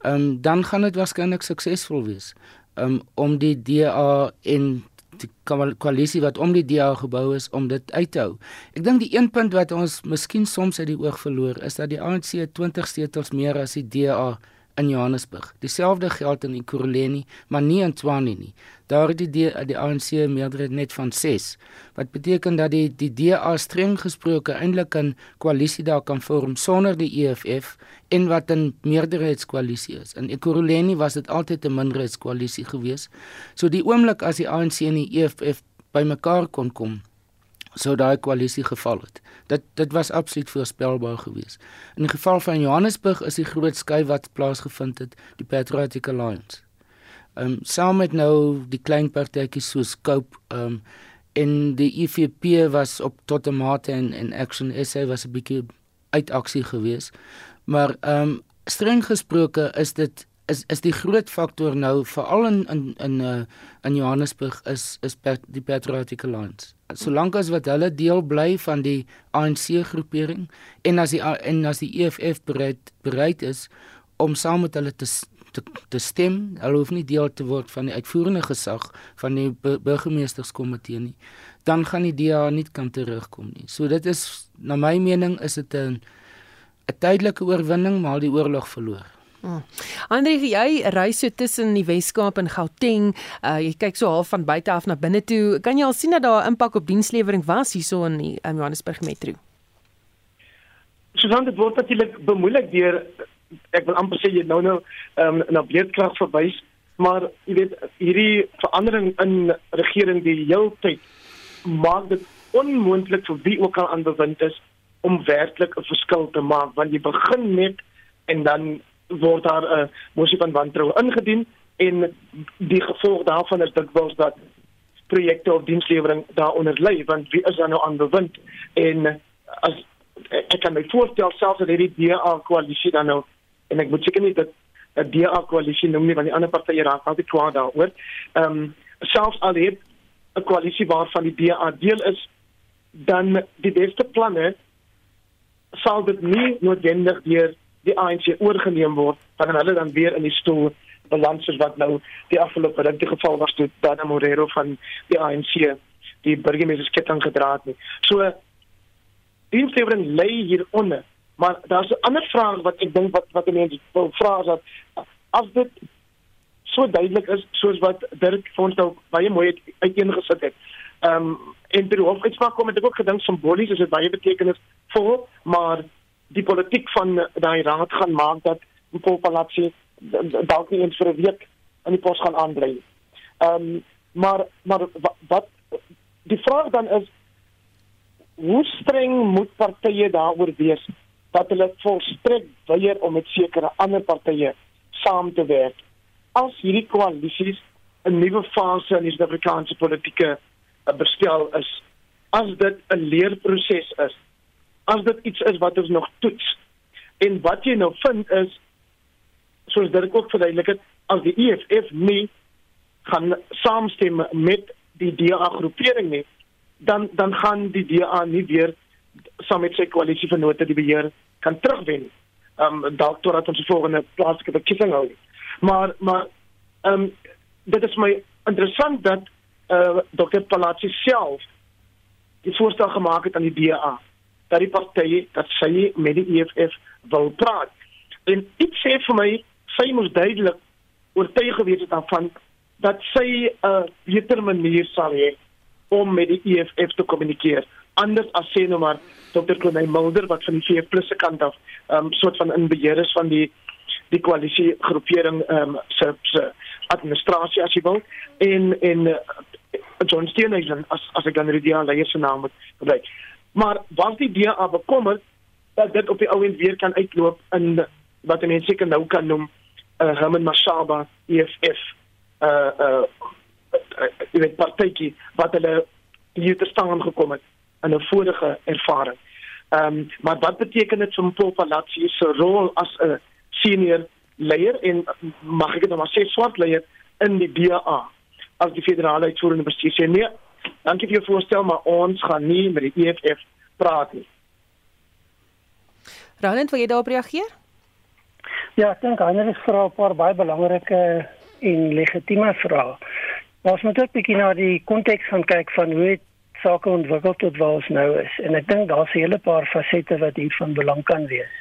Um dan gaan dit waarskynlik suksesvol wees. Um om die DA en die koalisie wat om die DA gebou is om dit uit te hou. Ek dink die een punt wat ons miskien soms uit die oog verloor is dat die ANC 20 setels meer as die DA in Johannesburg. Dieselfde geld in Ekurhuleni, maar nie in Tshwane nie. Daar het die die, die ANC meerderheid net van 6. Wat beteken dat die die DA streng gesproke eintlik 'n koalisie daar kan vorm sonder die EFF en wat 'n meerderheidskoalisie is. In Ekurhuleni was dit altyd 'n minderheidskoalisie geweest. So die oomblik as die ANC en die EFF bymekaar kon kom, sou daai koalisie geval het. Dit dit was absoluut voorspelbaar geweest. In die geval van Johannesburg is die groot skuif wat plaasgevind het, die Patriotic Alliance. Ehm um, saam met nou die klein partytjies soos Cope ehm um, en die IFP was op tot 'n mate en en Action SA was 'n bietjie uit aksie geweest. Maar ehm um, streng gesproke is dit is is die groot faktor nou veral in in in uh, in Johannesburg is is die Patriotic Alliance. Solank as wat hulle deel bly van die ANC groepering en as die en as die EFF bereid bereid is om saam met hulle te te, te stem, hulle hoef nie deel te word van die uitvoerende gesag van die burgemeesterskomitee nie, dan gaan die DA nie kan terugkom nie. So dit is na my mening is dit 'n 'n tydelike oorwinning maar die oorlog verloor. Hmm. Andre, jy reis so tussen die Wes-Kaap en Gauteng. Uh, jy kyk so half van buite af na binne toe. Kan jy al sien dat daar 'n impak op dienslewering was hierso in die um, Johannesburg metro? Susan, dit word natuurlik bemoeilik deur ek wil amper sê jy nou nou um, na beerdkrag verwys, maar jy weet hierdie verandering in regering die heeltyd maak dit onmoontlik vir wie ook al aan bewind is om werklik 'n verskil te maak want jy begin net en dan word daar 'n uh, mosie van wantroue ingedien en die gevolg daarvan is dikwels dat projekte of dienslewering daaronder lê want wie is dan nou aan bewind en as ek kan my voorstel selfs dat hierdie DA koalisie dan nou en ek moet seker nie dat 'n DA koalisie noem nie want die ander partye raak altyd kwaad daaroor. Ehm um, selfs al het 'n koalisie waarvan die DA deel is, dan die beste planne sal dit nie noodwendig deur die ANC oorgeneem word van hulle dan weer in die stoel balans soos wat nou die afgelope ruk die geval was toe Dana Morero van die ANC die burgemeestersketting gedra het nie. So dienslewering lê hieronder. Maar daar's 'n ander vraag wat ek dink wat wat mense wil vra is dat as dit so duidelik is soos wat Dirk vir ons nou baie mooi uiteengesit het. Ehm um, en ter hoofuitspraak kom het ek ook gedink simbolies is dit baie betekenisvol, maar die politiek van daai raad gaan maak dat Palazzi dalk nie eens vir 'n week in die pos gaan aanbly. Ehm um, maar maar wat die vraag dan is hoe streng moet partye daaroor wees dat hulle volstrek weier om met sekere ander partye saam te werk as hierdie koalisies 'n nuwe fase in die Suid-Afrikaanse politieke eh, bestel is as dit 'n leerproses is as dit iets is wat ons nog toets en wat jy nou vind is soos dit ook verduidelik het as die EFF nie gaan saamstem met die DA groepering nie dan dan gaan die DA nie weer saam met sy koalisievennote die beheer kan terugwen. Ehm um, dalk totdat ons die volgende plaaslike verkiesing hou. Maar maar ehm um, dit is my interessant dat eh uh, Dr. Palazzi self die voorstel gemaak het aan die DA dat die party dat sy met die EFF wil praat. En dit sê vir my sy moes duidelik oortuig gewees het daarvan dat sy 'n uh, beter manier sal hê om met die EFF te kommunikeer. Anders as sê nou maar Dr. Klein Mulder wat van die VF+ se kant af 'n um, soort van in beheer is van die die koalisie groepering um, se se administrasie as jy wil en en uh, John Steenhuisen as as ek dan die DA leier se naam moet gebruik. Maar was die DA bekommerd dat dit op die ou end weer kan uitloop in wat mense seker nou kan noem 'n uh, Herman Mashaba EFF uh uh jy weet partytjie wat hulle hier te staan gekom het in 'n vorige ervaring. Ehm um, maar wat beteken dit vir Paul Palazzi se rol as 'n senior leier en mag ek dit nou maar sê swart leier in die DA as die federale uitvoerende bestuur sê nee, dankie vir jou voorstel maar ons gaan nie met die EFF praat nie. Roland, wil jy daarop reageer? Ja, ek dink ander is vra 'n paar baie belangrike en legitieme vrae. Ons moet ook bietjie na die konteks gaan kyk van hoe sake ontwikkel tot waar ons nou is. En ek dink daar's 'n hele paar fasette wat hier van belang kan wees.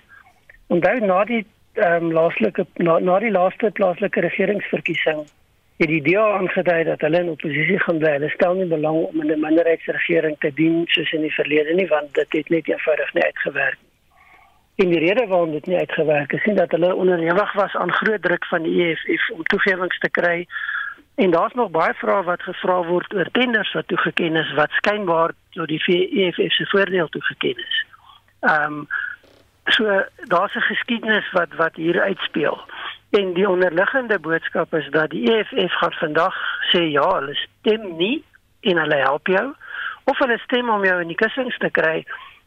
Onthou na die ehm um, laaslike na, na die laaste plaaslike regeringsverkiesing het die DA aangedui dat hulle in oppositie gaan bly. Hulle stel nie belang om in 'n minderheidsregering te dien soos in die verlede nie, want dit het net eenvoudig nie uitgewerk nie. En die rede waarom dit nie uitgewerk het, is dat hulle onderhewig was aan groot druk van die EFF om toegewings te kry En daar's nog baie vrae wat gevra word oor tenders wat toegeken is wat skynbaar tot die EFF se voordeel toegeken is. Ehm um, so daar's 'n geskiedenis wat wat hier uitspeel. En die onderliggende boodskap is dat die EFF gaan vandag sê ja, hulle stem nie en hulle help jou of hulle stem om jou in die kussings te kry.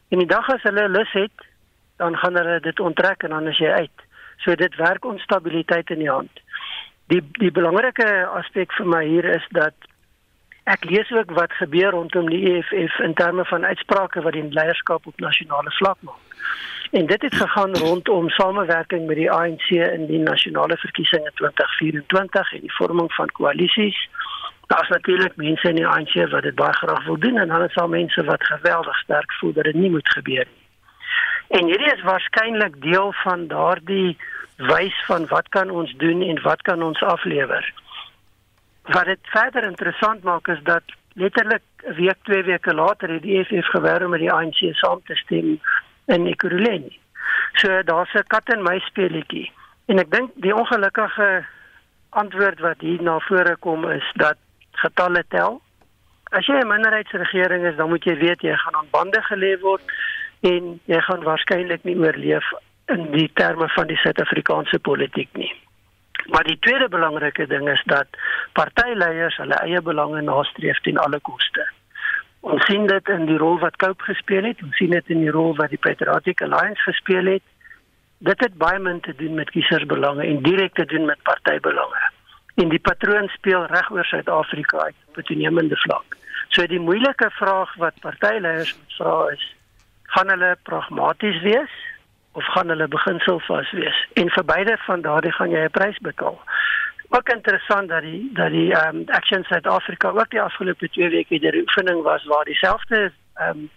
En die dag as hulle lus het, dan gaan hulle dit onttrek en dan is jy uit. So dit werk onstabiliteit in die hand die die belangrike aspek vir my hier is dat ek lees ook wat gebeur rondom die EFF in terme van uitsprake wat die leierskap op nasionale vlak maak. En dit het gegaan rondom samewerking met die ANC in die nasionale verkiesings in 2024 en die vorming van koalisies. Daar's natuurlik mense in die ANC wat dit baie graag wil doen en is daar mense wat geweldig sterk voel dat dit nie moet gebeur nie. En hierdie is waarskynlik deel van daardie wys van wat kan ons doen en wat kan ons aflewer. Wat dit verder interessant maak is dat letterlik 'n week, twee weke later het die EFF gewer om met die ANC saam te stem in Ekurhuleni. So daar's 'n kat en muis speletjie. En ek dink die ongelukkige antwoord wat hier na vore kom is dat getalle tel. As jy 'n minderheidsregering is, dan moet jy weet jy gaan aan bande gelê word en jy gaan waarskynlik nie oorleef in die terme van die Suid-Afrikaanse politiek nie. Maar die tweede belangrike ding is dat partyleiers hulle eie belange nastreef teen alle koste. Ons sien dit in die rol wat Cope gespeel het, ons sien dit in die rol wat die Patriotic Alliance gespeel het. Dit het baie min te doen met kiesersbelange en direk te doen met partybelange. En die patroon speel reg oor Suid-Afrika uit op 'n toenemende vlak. So die moeilike vraag wat partyleiers moet vra is: gaan hulle pragmaties wees of gaan hulle beginselvas wees? En vir beide van daardie gaan jy 'n prys betaal. Ook interessant dat die dat die ehm um, Action South Africa ook die afgelope 2 weke die oefening was waar dieselfde ehm um,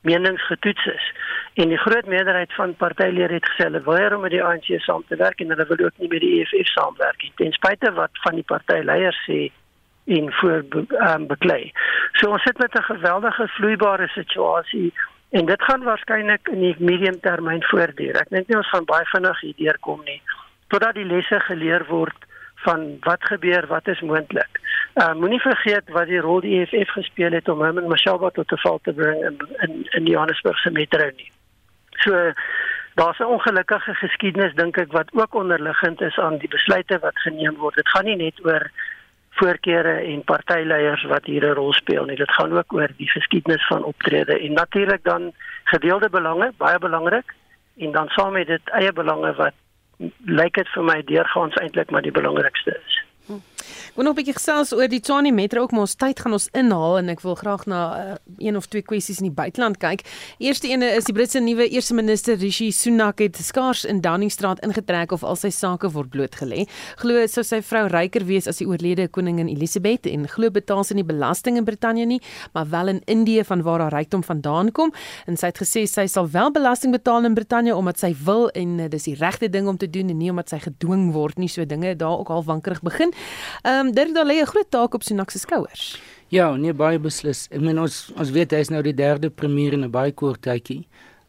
menings getoets is. En die groot meerderheid van partylede het gesê hulle wil hê om met die ANC saam te werk en hulle wil ook nie met die EFF saamwerk nie. Ten spyte wat van die partyleiers sê en voor ehm um, beklei. So ons sit met 'n geweldige vloeibare situasie En dit gaan waarskynlik in die medium termyn voortduur. Ek dink nie ons gaan baie vinnig hier deurkom nie totdat die lesse geleer word van wat gebeur, wat is moontlik. Uh moenie vergeet wat die rol die EFF gespeel het om hom en Mashaba tot 'n val te bring in in in die Johannesburg se metro nie. So daar's 'n ongelukkige geskiedenis dink ek wat ook onderliggend is aan die besluite wat geneem word. Dit gaan nie net oor voorkeure en partyleiers wat hier 'n rol speel nie. Dit gaan ook oor die geskiedenis van optrede en natuurlik dan gedeelde belange, baie belangrik en dan saam met dit eie belange wat lyk dit vir my deurgaans eintlik maar die belangrikste is. Hm. Ek wil nog 'n bietjie gesels oor die Tshwane Metro ook, maar ons tyd gaan ons inhaal en ek wil graag na uh, een of twee kwessies in die buiteland kyk. Eerste ene is die Britse nuwe eerste minister Rishi Sunak het skaars in Downingstraat ingetrek of al sy sake word blootgelê. Glo sou sy vrou ryker wees as die oorlede koningin Elizabeth en glo betaal sy nie belasting in Brittanje nie, maar wel in Indië van waar haar rykdom vandaan kom. En sy het gesê sy sal wel belasting betaal in Brittanje omdat sy wil en uh, dis die regte ding om te doen en nie omdat sy gedwing word nie. So dinge daar ook al wankerig begin. Ehm um, dit daar lê 'n groot taak op Sunak se skouers. Ja, nee baie beslis. Ek meen ons ons weet hy is nou die derde premier in 'n baie kort tydjie.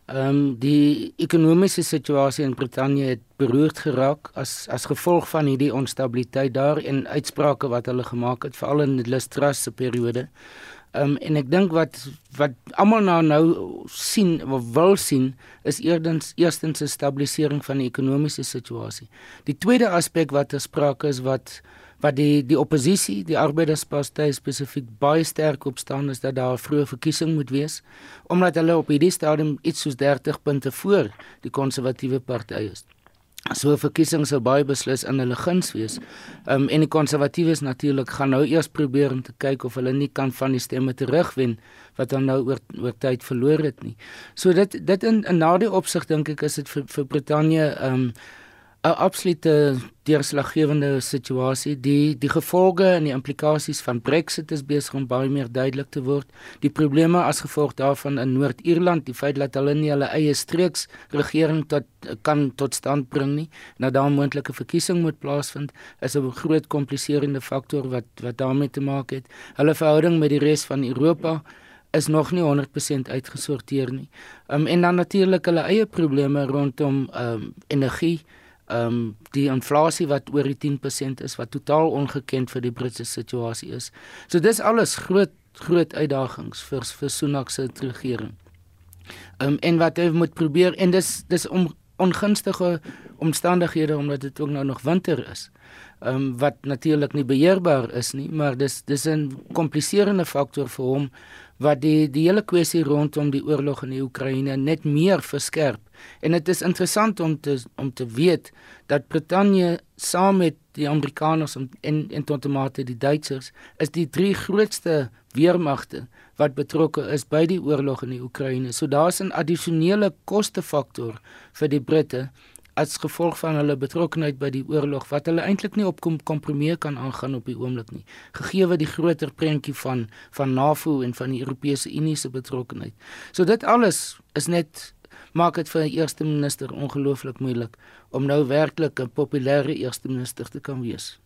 Ehm um, die ekonomiese situasie in Brittanje het beroerd geraak as as gevolg van hierdie onstabiliteit daar en uitsprake wat hulle gemaak het veral in die Truss se periode. Ehm um, en ek dink wat wat almal nou nou sien of wil sien is eerdens eerstens 'n stabilisering van die ekonomiese situasie. Die tweede aspek wat ter sprake is wat wat die die oppositie, die Arbeidersparty spesifiek baie sterk op staan is dat daar 'n vroeë verkiesing moet wees omdat hulle op hierdie stadium iets soos 30 punte voor die konservatiewe party is. So 'n verkiesing sou baie beslis in hulle guns wees. Ehm um, en die konservatiewes natuurlik gaan nou eers probeer om te kyk of hulle nie kan van die stemme terugwen wat dan nou oor oor tyd verloor het nie. So dit dit in, in na die opsig dink ek is dit vir vir Brittanje ehm um, 'n absolute deurslaggewende situasie. Die die gevolge en die implikasies van Brexit is besig om baie meer duidelik te word. Die probleme as gevolg daarvan in Noord-Ierland, die feit dat hulle nie hulle eie streeks regering tot kan tot stand bring nie, nou daar 'n moontlike verkiesing moet plaasvind, is 'n groot kompliserende faktor wat wat daarmee te maak het. Hulle verhouding met die res van Europa is nog nie 100% uitgesorteer nie. Um, en dan natuurlik hulle eie probleme rondom um, energie ehm um, die inflasie wat oor die 10% is wat totaal ongekend vir die Britse situasie is. So dis alles groot groot uitdagings vir vir Sunak se regering. Ehm um, en wat hy moet probeer en dis dis om ongunstige omstandighede omdat dit ook nou nog winter is. Ehm um, wat natuurlik nie beheerbaar is nie, maar dis dis 'n kompliserende faktor vir hom wat die die hele kwessie rondom die oorlog in die Oekraïne net meer verskerp. En dit is interessant om te om te weet dat Brittanje saam met die Amerikaners en en, en tot en met die Duitsers is die drie grootste weermagte wat betrokke is by die oorlog in die Oekraïne. So daar's 'n addisionele kostefaktor vir die Britte as gevolg van hulle betrokkeheid by die oorlog wat hulle eintlik nie op kom kompromie kan aangaan op die oomblik nie gegee wat die groter prentjie van van NAVO en van die Europese Unie se betrokkeheid. So dit alles is net maak dit vir 'n eerste minister ongelooflik moeilik om nou werklik 'n populêre eerste minister te kan wees.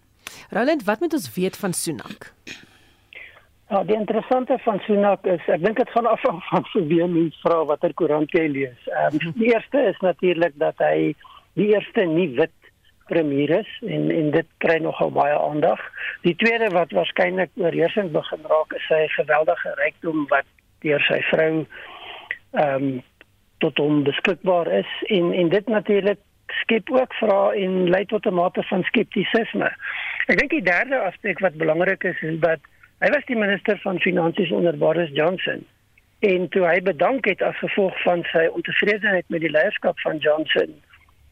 Roland, wat moet ons weet van Sunak? Ja, die interessante van Sunak is ek dink dit gaan afhang [LAUGHS] van wie mens vra watter koerant jy lees. Ehm um, die eerste is natuurlik dat hy die eerste nie wit premier is en en dit kry nogal baie aandag. Die tweede wat waarskynlik oorheersend begin raak is sy geweldige rykdom wat deur sy vrou ehm um, tot hom beskikbaar is en en dit natuurlik skep ook vrae en lei tot 'n mate van skeptisisme. Ek dink die derde aspek wat belangrik is is dat hy was die minister van finansies onder Boris Johnson en toe hy bedank het as gevolg van sy ontevredenheid met die leierskap van Johnson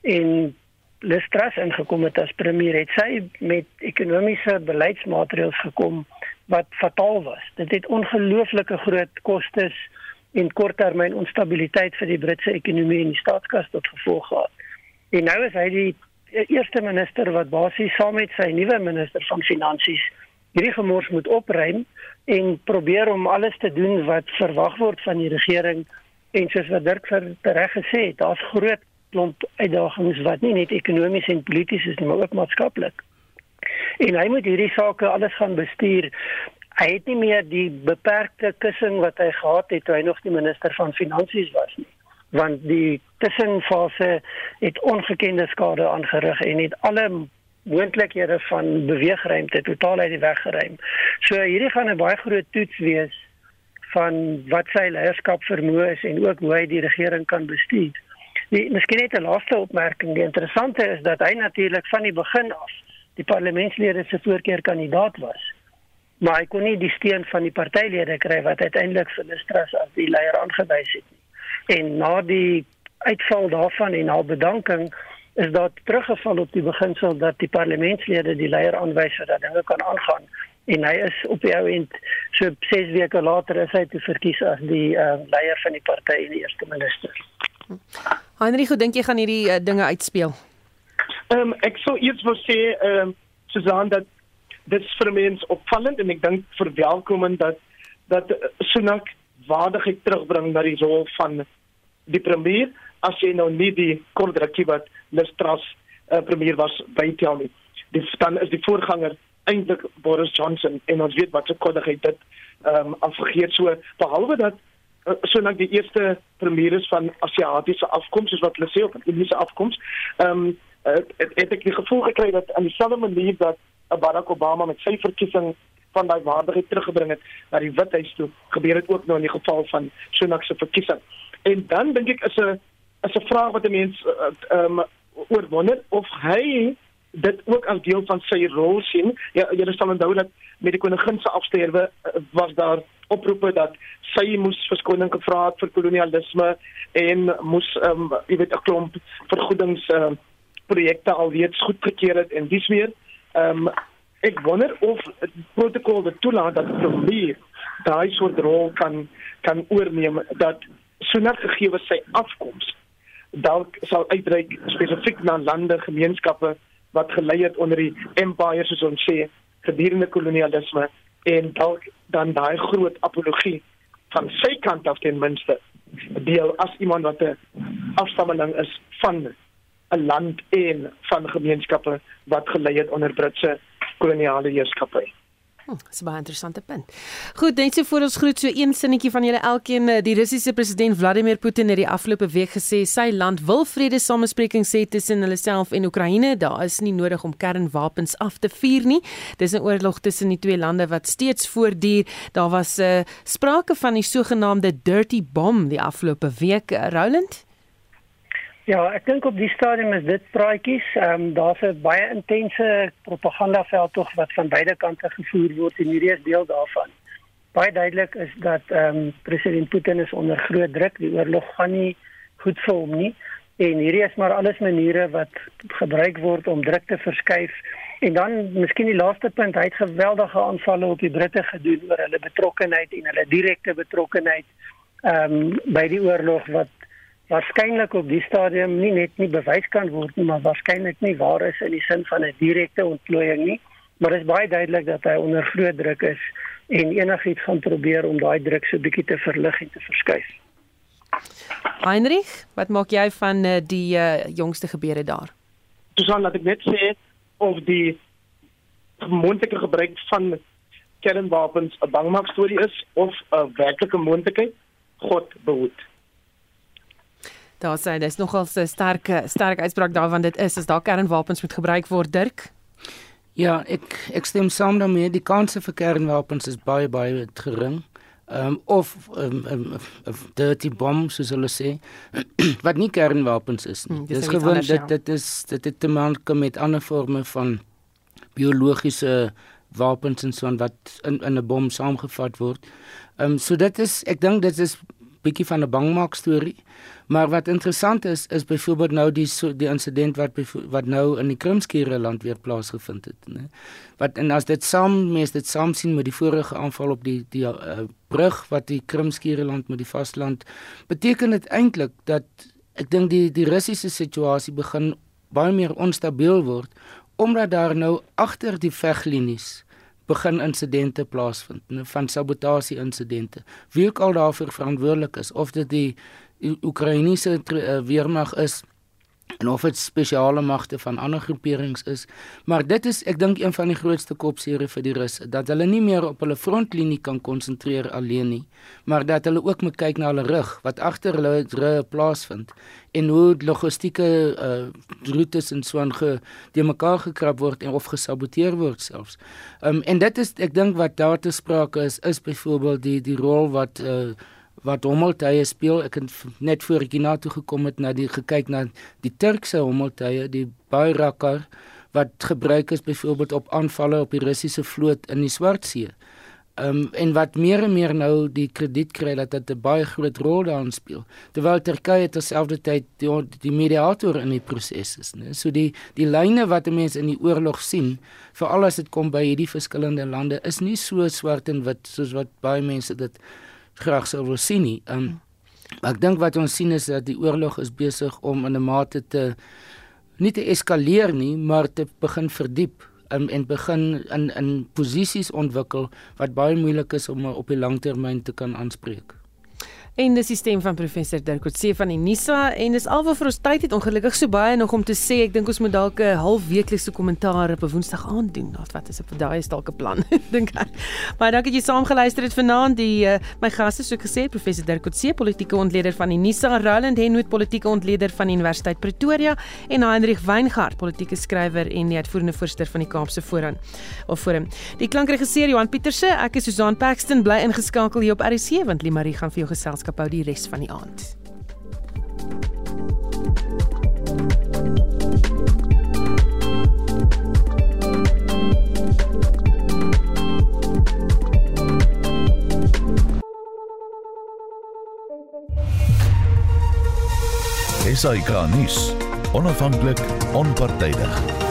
en Lestras ingekom het as premier het sy met ekonomiese beleidsmaatreëls gekom wat fataal was. Dit het ongelooflike groot kostes en korttermyn onstabiliteit vir die Britse ekonomie en die staatskas tot gevolg gehad. En nou is hy die eerste minister wat basies saam met sy nuwe minister van finansies hierdie gemors moet opruim en probeer om alles te doen wat verwag word van die regering en soos wat Dirk reg gesê het, daar's groot klomp uitdagings wat nie net ekonomies en polities is nie, maar ook maatskaplik. En hy moet hierdie sake alles gaan bestuur hy het nie meer die beperkte kussing wat hy gehad het toe hy nog die minister van finansies was nie want die tussenfase het ongekende skade aangerig en het alle moontlikhede van beweegruimte totaal uit die weg geruim. So hierdie gaan 'n baie groot toets wees van wat sy leierskap vermoë is en ook hoe hy die regering kan bestuur. Die miskien net 'n laaste opmerking, die interessante is dat hy natuurlik van die begin af die parlementslede se voorkeurkandidaat was maar hy kon nie die steun van die partylede kry wat uiteindelik vir Listras as die leier aangewys het nie. En na die uitval daarvan en na bedanking is daar teruggeval op die beginsel dat die parlementslede die leier aanwys sodat dinge kan aangaan en hy is op die ou end so 6 weke later is hy te verkies as die uh, leier van die party en die eerste minister. Heinrich, hoe dink jy gaan hierdie uh, dinge uitspeel? Ehm um, ek sou eers wou sê ehm um, Susan dat dit vir mense opvallend en ek dink verwelkomend dat dat Sunak waardigheid terugbring na die rol van die premier as jy nou nie die wat Lestras uh, premier was bytel nie. Dis dan is die voorganger eintlik Boris Johnson en ons weet wat se koddigheid dit ehm um, afgegeet so behalwe dat uh, Sunak die eerste premier is van Asiatiese afkoms soos wat hulle sê of Indiese afkoms. Ehm um, het, het ek die gevoel gekry dat aan dieselfde manier dat Barack Obama met sy verkiesing van daai waardigheid teruggebring het na die Withuis toe, gebeur dit ook nou in die geval van Sunak se verkiesing. En dan dink ek is 'n is 'n vraag wat 'n mens eh, ehm uh, um, oorwonder of hy dit ook as deel van sy rol sien. Ja, jy sal onthou dat met die koningin se afsterwe was daar oproepe dat sy moes verskoning gevra het vir kolonialisme en moes ehm um, jy weet 'n klomp vergoedings uh, projekte alreeds goedgekeur het en dis weer Ehm um, ek wonder of die protokol dit toelaat dat die premier daai soort rol kan kan oorneem dat sonder gegee word sy afkoms dalk sal uitreik spesifiek na lande gemeenskappe wat gelei het onder die empire soos ons sê gedurende kolonialisme en dalk dan daai groot apologie van sy kant af ten minste deel as iemand wat 'n afstammeling is van 'n land en van gemeenskappe wat gelei het onder Britse koloniale heerskappy. Hm, dis 'n baie interessante punt. Goed, net so voor ons groet so een sinnetjie van julle elkeen. Eh, die Russiese president Vladimir Putin het die afgelope week gesê sy land wil vrede samesprekings hê tussen hulle self en Oekraïne. Daar is nie nodig om kernwapens af te vuur nie. Dis 'n oorlog tussen die twee lande wat steeds voortduur. Daar was 'n uh, eh, sprake van die sogenaamde dirty bomb die afgelope week. Uh, Roland Ja, ek dink op die stadium is dit praatjies. Ehm um, daar's 'n baie intense propagandaveld tog wat van beide kante gevoer word en hierdie is deel daarvan. Baie duidelik is dat ehm um, president Putin is onder groot druk. Die oorlog gaan nie goed vir hom nie en hierdie is maar alles maniere wat gebruik word om druk te verskuif. En dan miskien die laaste punt, hy het geweldige aanvalle op die Britte gedoen oor hulle betrokkeheid en hulle direkte betrokkeheid ehm um, by die oorlog wat waarskynlik op die stadium nie net nie bewys kan word nie, maar waarskynlik nie waar is in die sin van 'n direkte ontplooiing nie, maar dit is baie duidelik dat hy onder groot druk is en enigiets gaan probeer om daai druk so bietjie te verlig en te verskuif. Heinrich, wat maak jy van uh, die uh, jongste gebeure daar? Susan, laat ek net sê of die moontlike gebruik van kernwapens 'n bangmaak storie is of 'n werklike moontlikheid, God behoed. Daar sê dis nogal 'n sterk sterk uitspraak daarvan dit is as daar kernwapens moet gebruik word, Dirk. Ja, ek ek stem saam daarmee. Die kanse vir kernwapens is baie baie gering. Ehm um, of 'n um, um, um, dirty bomb soos hulle sê [CLEARS THROAT] wat nie kernwapens is nie. Hmm, dis gewoon dit dit is dit het te maak met ander forme van biologiese wapens en so wat in in 'n bom saamgevat word. Ehm um, so dit is ek dink dit is bietjie van 'n bangmaak storie. Maar wat interessant is is byvoorbeeld nou die so, die insident wat wat nou in die Krimskere land weer plaasgevind het, né? Wat en as dit saam mes dit saam sien met die vorige aanval op die die uh, brug wat die Krimskere land met die vasteland beteken dit eintlik dat ek dink die die Russiese situasie begin baie meer onstabiel word omdat daar nou agter die veglinies begin insidente plaasvind, van sabotasie insidente. Wie ook al daarvoor verantwoordelik is of dit die Oekraïense uh, weermag is en of dit spesiale magte van ander groeperings is, maar dit is ek dink een van die grootste kopseere vir die Russe dat hulle nie meer op hulle frontlinie kan konsentreer alleen nie, maar dat hulle ook moet kyk na hulle rug wat agter hulle rug plaasvind en hoe logistieke uh, roetes en so aan ge die mekaar gekrap word en of gesaboteer word selfs. Um, en dit is ek dink wat daar te sprake is is byvoorbeeld die die rol wat uh, wat hommeltuie speel. Ek het net voor ek na toe gekom het na die gekyk na die Turkse hommeltuie, die Bayraktar wat gebruik is byvoorbeeld op aanvalle op die Russiese vloot in die Swartsee. Ehm um, en wat meer en meer nou die krediet kry dat dit 'n baie groot rol daarin speel. Terwyl Turkye terselfdertyd die die mediator in die proses is, né? So die die lyne wat mense in die oorlog sien, veral as dit kom by hierdie verskillende lande, is nie so swart en wit soos wat baie mense dit graag sou wil sien nie. Um, ek dink wat ons sien is dat die oorlog is besig om in 'n mate te nie te eskaleer nie, maar te begin verdiep um, en begin in in posisies ontwikkel wat baie moeilik is om op die langtermyn te kan aanspreek en die sisteem van professor Dirk Coetzee van die Nisa en dis alwaar vir ons tyd het. Ongelukkig so baie nog om te sê ek dink ons moet dalk 'n halfweeklikse kommentaar op 'n Woensdag aand doen. Of wat is op daai is dalk 'n plan [LAUGHS] dink ek. Maar dankie dat jy saam geluister het vanaand. Die uh, my gaste so gesê professor Dirk Coetzee politieke ontleder van die Nisa Roland Henwood politieke ontleder van Universiteit Pretoria. En Heinrich Weingart politieke skrywer en die uitvoerende voorsitter van die Kaapse Forum of Forum. Die klankregisseur Johan Pieterse ek is Susan Paxton. Bly ingeskakel hier op RC want Limarie gaan vir jou geselskap geselskap hou die res van die aand. Esai Kahnis, onafhanklik, onpartydig.